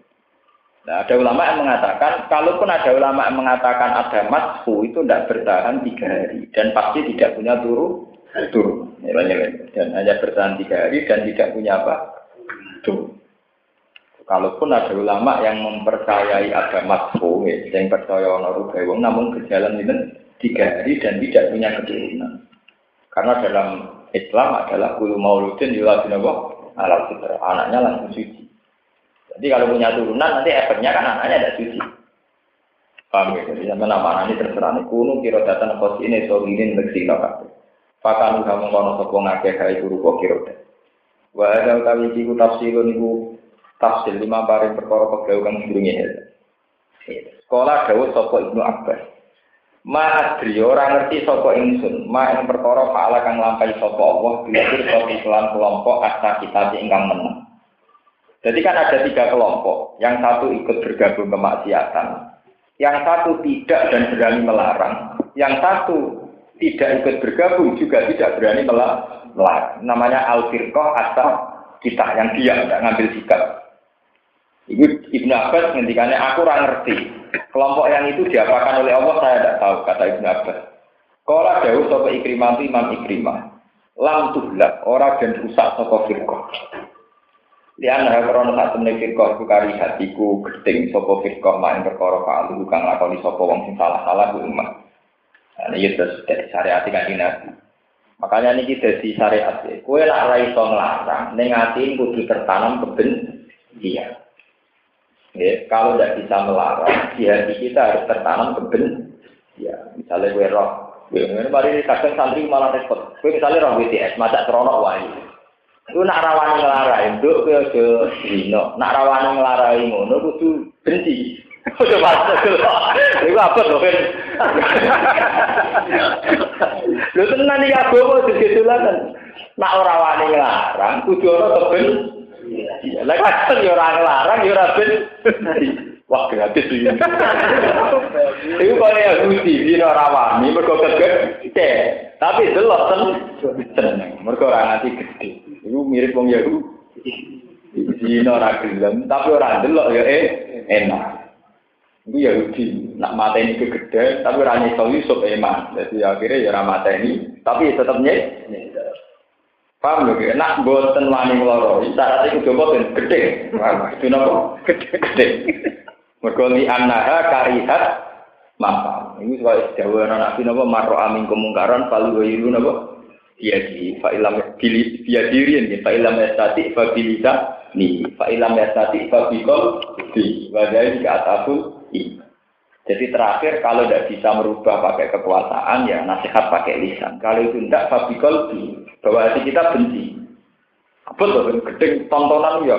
Nah, ada ulama yang mengatakan, kalaupun ada ulama yang mengatakan ada matfu itu tidak bertahan tiga hari dan pasti tidak punya turu turu. Dan hanya bertahan tiga hari dan tidak punya apa? Turu. Kalaupun ada ulama yang mempercayai ada matfu, ya, yang percaya ono wong namun berjalan itu tiga hari dan tidak punya keturunan. Karena dalam Islam adalah kulu mauludin yuladun ala fitra. Anaknya langsung suci. Jadi kalau punya turunan nanti efeknya kan anaknya ada suci. Paham ya? Jadi sama nama ini terserah nih. Kuno kiro datang kos ini solinin bersih kabeh. Pakanu kamu kono sopo ngake kai guru kok kiro deh. Wa ada utawi iku tafsirun iku tafsir lima bareng perkara kebau kang sedurunge Sekolah dawuh sapa Ibnu Abbas. Ma adri ora ngerti sapa ingsun, ma ing perkara faala kang lampahi sapa Allah bilir kelan kelompok asta kita ingkang menang. Jadi kan ada tiga kelompok. Yang satu ikut bergabung kemaksiatan. Yang satu tidak dan berani melarang. Yang satu tidak ikut bergabung juga tidak berani melarang. Namanya al-firqah atau kita yang diam, tidak ngambil sikap. Ibu Ibnu Abbas ngendikannya aku kurang ngerti. Kelompok yang itu diapakan oleh Allah saya tidak tahu kata Ibnu Abbas. Kalau jauh sopo ikrimah imam ikrimah. Lam orang dan rusak sopo firqah. Lian krono sak temne firqah kari hatiku gedeng sapa firqah main perkara kalu kang lakoni sapa wong sing salah-salah ku umat. Nah, ini terus dari syariat kan Nabi. Makanya ini dari syariat. Kue lah iso ngelarang, neng hati kudu tertanam kebencian. Ya, kalau tidak bisa melarang, di hati kita harus tertanam kebencian. Misalnya kue roh, kue mari kadang santri malah repot. Kue misalnya roh WTS, macak seronok wahyu. Ku nak rawani nglarai, nduk kowe aja dino. Nak rawani nglarai ngono kudu benci. Ojo masuk. Iku apa to, Ben? Lho tenan iki agama digedulaken. Nak ora wani nglarang, kudu ana keben. Lah kadang yo ora nglarang, yo ora ben. Wah, gratis iki. Iku kaya Yahudi, dino ora wani mergo kegede. Tapi delok seneng. Mergo ora nganti gede. Iku mirip wong Yahudi. Dino ora gelem, tapi ora ndelok ya eh enak. Iku Yahudi, nak mateni kegede, tapi ora nyesel Yusuf eman. Jadi akhirnya ya ora mateni, tapi tetep nyek. Paham lho, nak boten wani ngloro. Syarat coba ben gede. Itu napa? Gede. Mergo li karihat maka. Ini sebagai jawaban nabi napa marro amin kemungkaran palu wayiru napa? Di fa'ilam diri biadirin ya fa'ilam estati fa bilisa ni fa'ilam estati fa bikol di wadai ke atafu i. Jadi terakhir kalau tidak bisa merubah pakai kekuasaan ya nasihat pakai lisan. Kalau itu tidak fa bikol di bahwa hati kita benci. Tuh gedeng tontonan ya?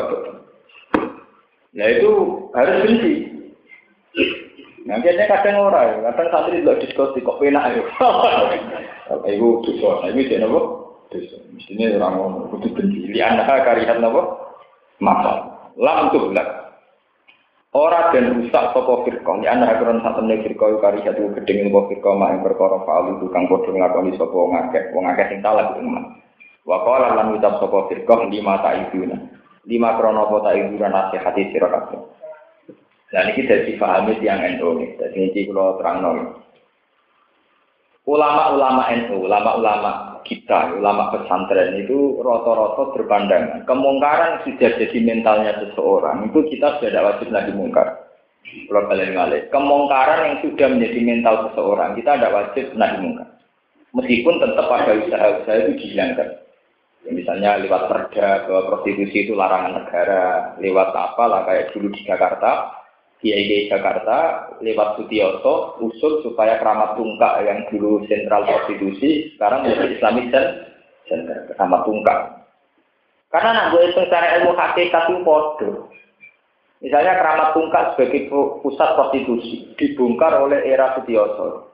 Nah itu harus benci Nah, kayaknya kadang orang, kadang santri lo diskusi kok penak ya. Ibu dosa, ini jadi apa? Dosa. Mestinya orang ngomong, kudu benci. Li anda karihat apa? Maka, lam tuh. Orang dan rusak sopo firqah, ya anda akuran satu nih firqah karihat itu gedeng sopo firqah, mak yang berkorong faal itu kang kodoh ngakoni sopo ngakeh, wong ngakeh sing salah itu emak. Wakola lan ucap sopo firqah lima tak ibuna, lima krono tak ibunan nasihati sirakabe. Dan ini dari pahami yang NU nih. Jadi ini kalau terang nol. Ulama-ulama NU, ulama-ulama kita, ulama pesantren itu roto-roto berpandangan. Kemungkaran sudah jadi mentalnya seseorang, itu kita sudah tidak wajib lagi mungkar. Kalau ngalih. Kemungkaran yang sudah menjadi mental seseorang, kita tidak wajib lagi mungkar. Meskipun tetap ada usaha-usaha itu dihilangkan. Ya, misalnya lewat perda bahwa prostitusi itu larangan negara, lewat apa lah kayak dulu di Jakarta, Kiai Jakarta lewat Sutioso usul supaya keramat tungkak yang dulu sentral prostitusi sekarang menjadi Islamic Center keramat tungkak. Karena nak gue secara ilmu hakikat itu bodoh. Misalnya keramat tungkak sebagai pusat prostitusi dibongkar oleh era Sutioso.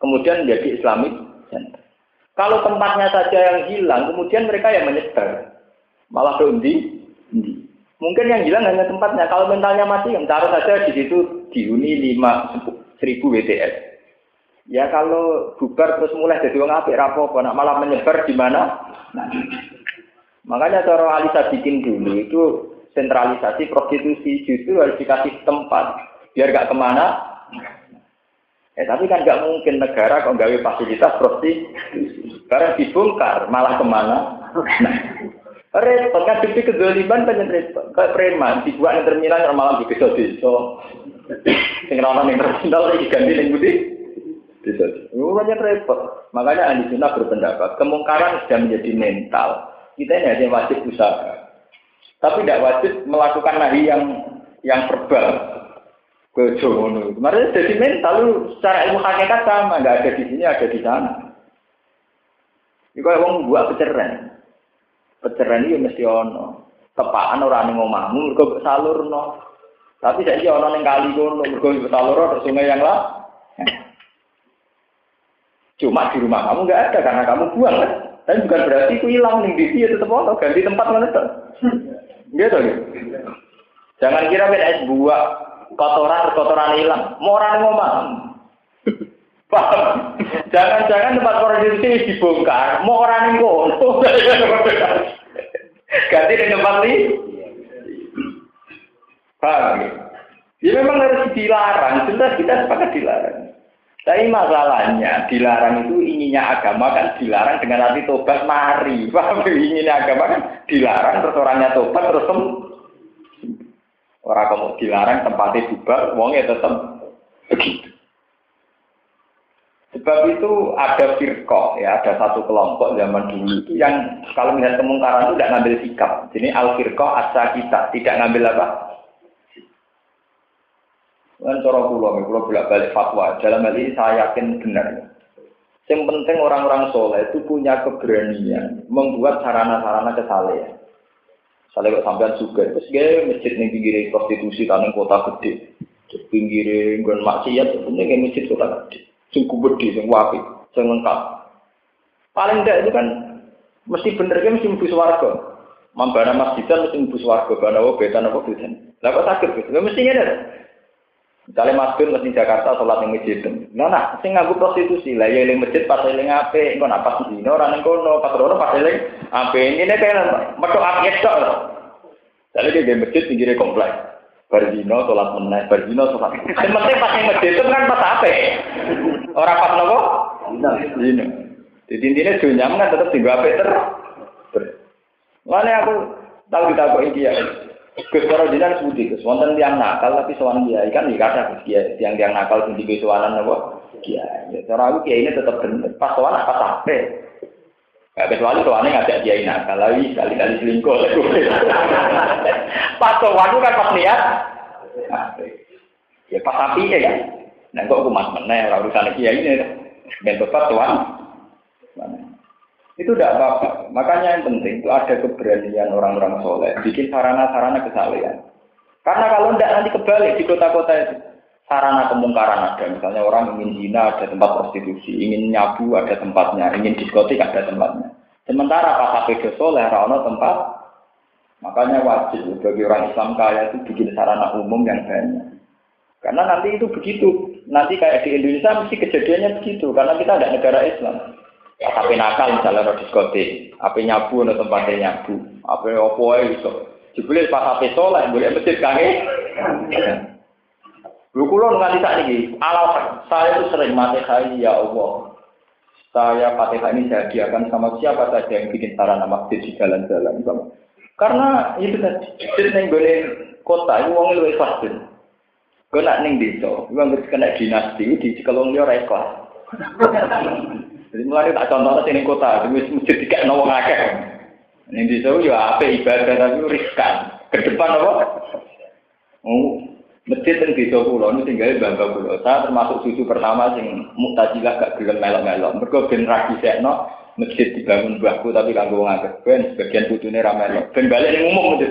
Kemudian menjadi Islamic Center. Kalau tempatnya saja yang hilang, kemudian mereka yang menyebar. Malah di, di. Mungkin yang hilang hanya tempatnya. Kalau mentalnya mati, yang taruh saja di situ dihuni lima seribu WTS. Ya kalau bubar terus mulai jadi orang apik rapopo, nak malah menyebar di mana? Nah, makanya cara Alisa bikin dulu itu sentralisasi prostitusi justru harus dikasih tempat biar gak ke mana. Eh tapi kan gak mungkin negara kok gawe fasilitas prostitusi. Karena dibongkar malah ke mana? Nah, Repot kan bukti kedoliban kan repot. Kayak preman dibuat yang terminal malam di desa desa. Sing orang yang terminal lagi ganti yang budi. Desa. Rupanya repot. Makanya ahli sunnah berpendapat kemungkaran sudah menjadi mental. Kita ini hanya wajib usaha. Tapi tidak wajib melakukan nahi yang yang verbal. Kejono. Kemarin jadi mental secara ilmu hakikat sama, nggak ada di sini, ada di sana. Ini kalau buat peceraian. Peceraian itu mesti ono. Tepaan orang yang ngomongmu, mereka salurno. Tapi saya ono yang kali kono, mereka salurno terus sungai yang lah. Cuma di rumah kamu nggak ada karena kamu buang kan. Tapi bukan berarti itu hilang nih di sini tetap ono ganti tempat mana tuh. Gitu ya. Jangan kira beda es buah kotoran kotoran hilang. Mau orang ngomong. Paham? Jangan-jangan tempat prostitusi dibongkar, mau orang yang. Ganti di tempat ini. Paham? Ya memang harus dilarang, jelas kita sepakat dilarang. Tapi masalahnya dilarang itu inginnya agama kan dilarang dengan arti tobat mari. Paham? Inginnya agama kan dilarang terus orangnya tobat terus orang kamu dilarang tempatnya bubar, wongnya tetap begitu. Sebab itu ada firqah, ya, ada satu kelompok zaman dulu itu yang kalau melihat kemungkaran itu tidak ngambil sikap. Jadi al firqah asa kita, tidak ngambil apa? Kan cara kula, kula bolak-balik fatwa. Dalam hal ini saya yakin benar. Yang penting orang-orang soleh itu punya keberanian membuat sarana-sarana kesalehan. Misalnya kok sampean juga, terus dia masjid nih pinggir prostitusi tanah kota gede, pinggir gue maksiat, punya masjid kota gede sing gede, sing wapi, sing lengkap. Paling tidak itu kan mesti bener kan mesti mlebu swarga. Mambana masjidan mesti mlebu swarga, bana wa betan apa betan. Lah kok sakit gitu? Mesti ngene. Misalnya masjid mesti Jakarta sholat yang masjid. Nah, nah, sing nganggo prostitusi lah ya yang masjid pas eling ape, engko nak pas dino ora ning kono, pas ora pas eling ape. Ini kayak metu apik tok. Jadi dia masjid pinggirnya kompleks. Bardino sholat meneh, Bardino sholat. Yang penting pas yang masjid itu kan pas apa? Orang pas nopo? Dino. Jadi intinya dunia kan tetap tinggal apa terus. Mana aku tahu kita kok India. Gus para jinan sebuti Gus. Wonten tiang nakal tapi sowan dia ikan di kata Gus dia tiang tiang nakal sing di sowanan apa? Kiai. Ya cara aku kiai ini tetap bener. Pas sowan apa sampai? Gak kecuali soalnya ngajak dia nakal lagi kali-kali selingkuh. Pas sowan kan pas niat. Ya pas api ya. Nah kok aku mas meneh orang urusan kiai ini. Ben tetap tuan. Itu tidak apa-apa. Makanya yang penting itu ada keberanian orang-orang soleh. Bikin sarana-sarana kesalehan. Karena kalau tidak nanti kebalik di kota-kota itu. sarana kemungkaran ada. Misalnya orang ingin zina ada tempat prostitusi, ingin nyabu ada tempatnya, ingin diskotik ada tempatnya. Sementara pas HP soleh rano tempat, makanya wajib bagi orang Islam kaya itu bikin sarana umum yang banyak. Karena nanti itu begitu. Nanti kayak di Indonesia mesti kejadiannya begitu. Karena kita ada negara Islam. HP nakal misalnya di diskotik, HP nyabu atau tempatnya nyabu, HP opo itu. Jebule pas HP soleh boleh masjid kange. Lu kulo nganti saat ini, alam saya itu sering mati ya Allah. Saya fatihah ini saya hadiahkan sama siapa saja yang bikin sarana masjid di jalan-jalan. Karena itu tadi, masjid yang boleh kota, itu uangnya lebih pasti. Gue nak ning desa, gue nggak kena dinasti di sekolong dia rekor. Jadi mulai tak contoh sini kota, di masjid tiga nawang akeh. Ning desa ya apa ibadah tapi riskan. Ke depan apa? Oh, Masjid yang di pulau ini tinggal bangga pulau. Saya termasuk cucu pertama yang mutajilah gak gelem melok-melok. Mereka ben ragi sekno masjid dibangun buahku tapi kanggo wong akeh. Ben sebagian putune ra melok. Ben balik ning umum itu.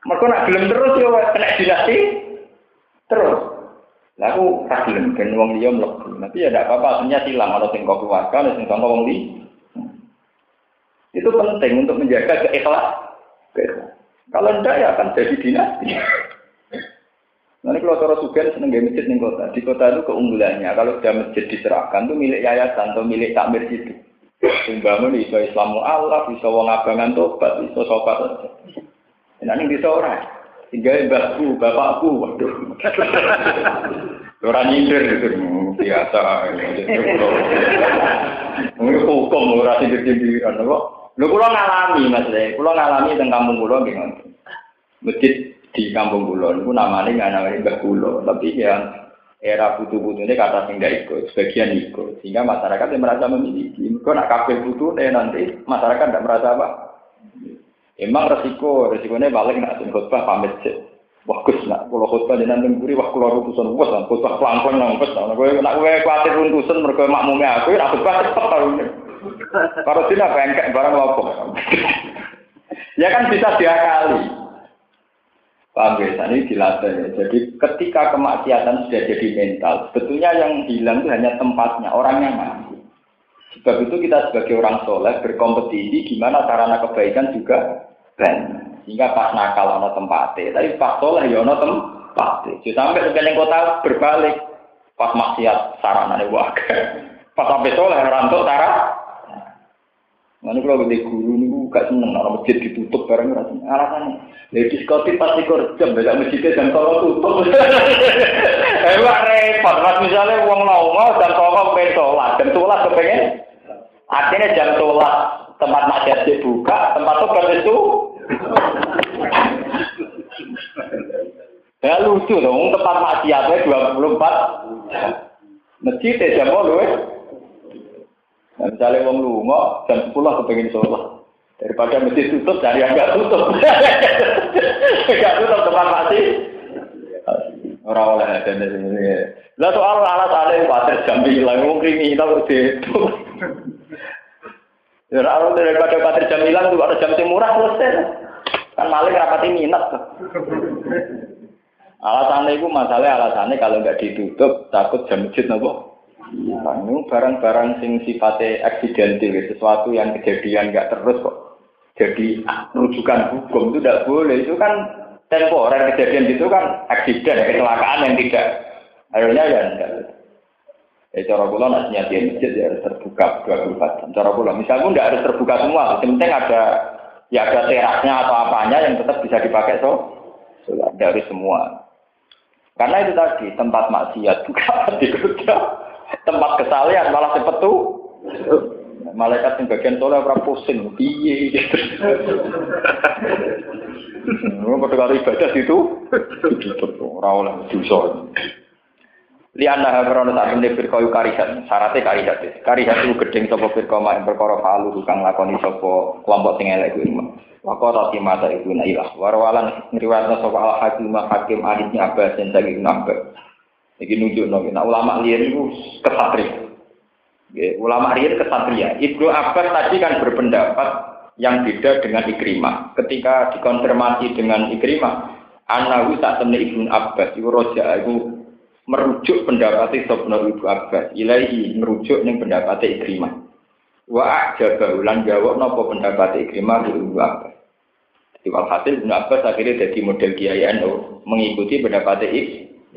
Mereka nak gelem terus ya kena dinasti terus. Lalu ra gelem ben wong liya mlebu. Nanti ya tidak apa-apa, artinya silang kalau sing kok keluarga, ada sing kok wong li. Itu penting untuk menjaga keikhlasan. Kalau tidak ya akan jadi dinasti. Nanti kalau cara sugen seneng gaya masjid nih kota. Di kota itu keunggulannya kalau sudah masjid diserahkan itu milik yayasan atau milik takmir situ. Sumbangun iso Islamu Allah, iso wong abangan tobat, iso sobat. Nah ini bisa orang. Tinggal mbakku, bapakku, waduh. Orang nyindir gitu, biasa. Ini hukum, orang sindir-sindiran. Lu kulo ngalami mas, kulo ngalami tentang kampung kulo gimana? Masjid di kampung Pulau itu namanya nggak namanya Mbah Pulau tapi yang era putu-putu ini kata sing ikut sebagian ikut. Sehingga masyarakat yang merasa memiliki. Kalau nak kafe putu nanti masyarakat tidak merasa apa? Emang resiko resikonya balik nak sing khutbah pamit sih Wah, kus nak kalau khutbah di nanti buri wah keluar runtusan wah lah khutbah pelan-pelan nang kus nak gue nak gue khawatir runtusan mereka makmumnya aku nak khutbah cepet kalau kalau tidak bengkek barang lopo ya kan bisa diakali Paham ya? Ini dilatih ya. Jadi ketika kemaksiatan sudah jadi mental, sebetulnya yang hilang itu hanya tempatnya, orangnya mati. Sebab itu kita sebagai orang soleh berkompetisi gimana sarana kebaikan juga banyak. Sehingga pas nakal ada tempatnya, tapi pas soleh ya ada tempatnya. Jadi sampai sebagian kota berbalik, pas maksiat sarana waga. Pas sampai soleh rantau sarana Nanti kalau gede guru nih gak seneng orang masjid ditutup bareng rasanya. Alasannya, ya diskotik pasti jam beda masjidnya jam tolong tutup. Emang repot, mas misalnya uang mau jam tolong pengen sholat, jam sholat kepengen. Artinya jam sholat tempat maksiat dibuka, tempat tuh itu. Ya lucu dong, tempat maksiatnya 24 masjid jam 10 Nah, misalnya wong lunga jam 10 kepengen sholat. Daripada masjid tutup, cari yang nggak tutup. Nggak tutup tempat mati. Orang oleh ada dari Lah soal alat alat water jam hilang, wong kriminal itu. Ya kalau daripada pater jam hilang tuh ada jam murah selesai. Kan maling rapati minat. Alasannya itu masalah alasannya kalau nggak ditutup takut jam masjid nopo ini barang-barang sing sifatnya eksidentil, sesuatu yang kejadian nggak terus kok. Jadi rujukan hukum itu tidak boleh. Itu kan temporer kejadian itu kan aksiden, kecelakaan yang tidak. Akhirnya ya enggak. Ya cara pula nak nyati masjid ya harus terbuka 24 jam. Cara pula misalnya pun tidak harus terbuka semua. Penting ada ya ada terasnya atau apanya yang tetap bisa dipakai so. Dari semua. Karena itu tadi tempat maksiat bukan dikerja tempat kesalahan malah cepet tuh malaikat yang bagian soleh ora pusing piye. Pada kali ibadah itu ora oleh dosa. Liana habrona tak menit firqayu karihat, syaratnya karihat. Karihat itu gedeng sapa firqa mak perkara kalu kang lakoni sapa kelompok sing elek kuwi. Wako roti mata ibu nailah. Warwalan ngriwatna sapa al hakim hakim ahlinya abbas yang saking nambah. Iki nunjuk nong, nah ulama liar itu kesatria. Ulama liar kesatria. Ibnu Abbas tadi kan berpendapat yang beda dengan Ikrimah. Ketika dikonfirmasi dengan Ikrimah, Anahu tak temen Ibnu Abbas itu roja itu merujuk pendapat Sobno Ibu Abbas ilahi merujuk ning pendapat Ikrimah wa ajaba ulan jawab napa pendapat Ikrimah Ibu Abbas jadi walhasil Ibnu Abbas akhirnya jadi model Kiai NU mengikuti pendapat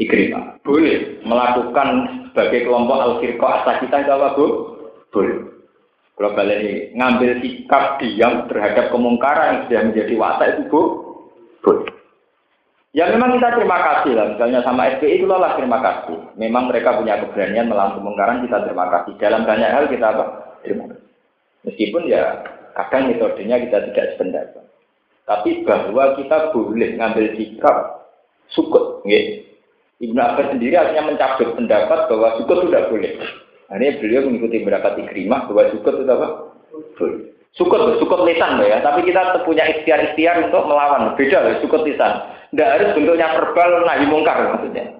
Ikrimah boleh melakukan sebagai kelompok al-firqah asal kita apa bu? boleh kalau kalian ngambil sikap diam terhadap kemungkaran yang sudah menjadi watak itu bu, boleh Ya memang kita terima kasih lah, misalnya sama SPI itu lah terima kasih. Memang mereka punya keberanian melawan kemungkaran, kita terima kasih. Dalam banyak hal kita apa? Terima kasih. Meskipun ya kadang metodenya kita tidak sependapat. Tapi bahwa kita boleh ngambil sikap sukut. Ya. Ibnu Abbas sendiri artinya mencabut pendapat bahwa sukut tidak boleh. Nah, ini beliau mengikuti pendapat ikrimah bahwa sukut itu apa? Boleh. Sukut, sukut lisan ya. Tapi kita punya ikhtiar-ikhtiar untuk melawan. Beda loh, sukut lisan. Tidak harus bentuknya verbal nahi mungkar maksudnya.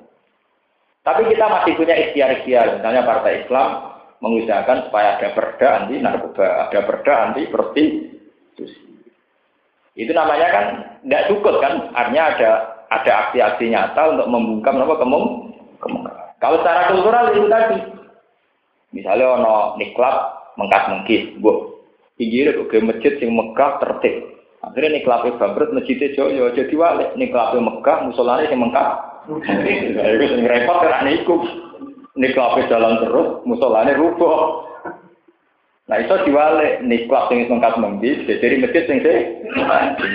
Tapi kita masih punya ikhtiar-ikhtiar. Misalnya Partai Islam mengusahakan supaya ada perda anti narkoba, ada perda anti prostitusi. Itu namanya kan tidak cukup kan? Artinya ada ada aksi-aksi nyata untuk membungkam apa kemung kemungkaran. Kalau secara kultural itu tadi, misalnya ono niklap mengkas mengkis, bu, pinggir ke masjid yang megah tertib, Akhirnya nih kelapi bangkrut masjidnya Joyo jadi walik. Nih kelapi Mekah musolane yang Mekah. Itu sing repot karena niku. Nih kelapi jalan terus musolane rubuh. Nah itu diwalik nih kelapi yang Mekah menggis jadi masjid sing sih.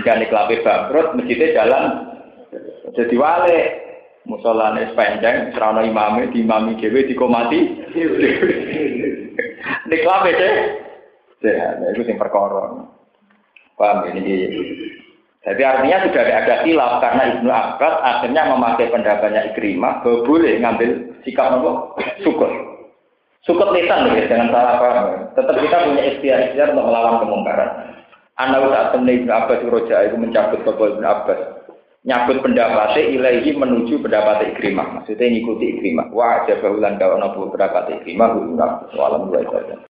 Jika nih kelapi bangkrut masjidnya jalan jadi walik. Musolane sepanjang serana imamnya di imami dewi dikomati. Kelapi sih. Ya, itu sing perkara. Paham ini? Jadi artinya sudah ada khilaf karena Ibnu Abbas akhirnya memakai pendapatnya Ikrimah bahwa boleh ngambil sikap apa? Syukur. Syukur lisan ya, jangan salah paham. Tetap kita punya ikhtiar-ikhtiar untuk melawan kemungkaran. Anak saat temen Ibnu Abbas Roja itu mencabut ke Ibnu Abbas. Nyabut pendapatnya ilahi menuju pendapat Ikrimah. Maksudnya ngikuti Ikrimah. Wah, aja bahulan kawan pendapat Ikrimah. Abbas. Walam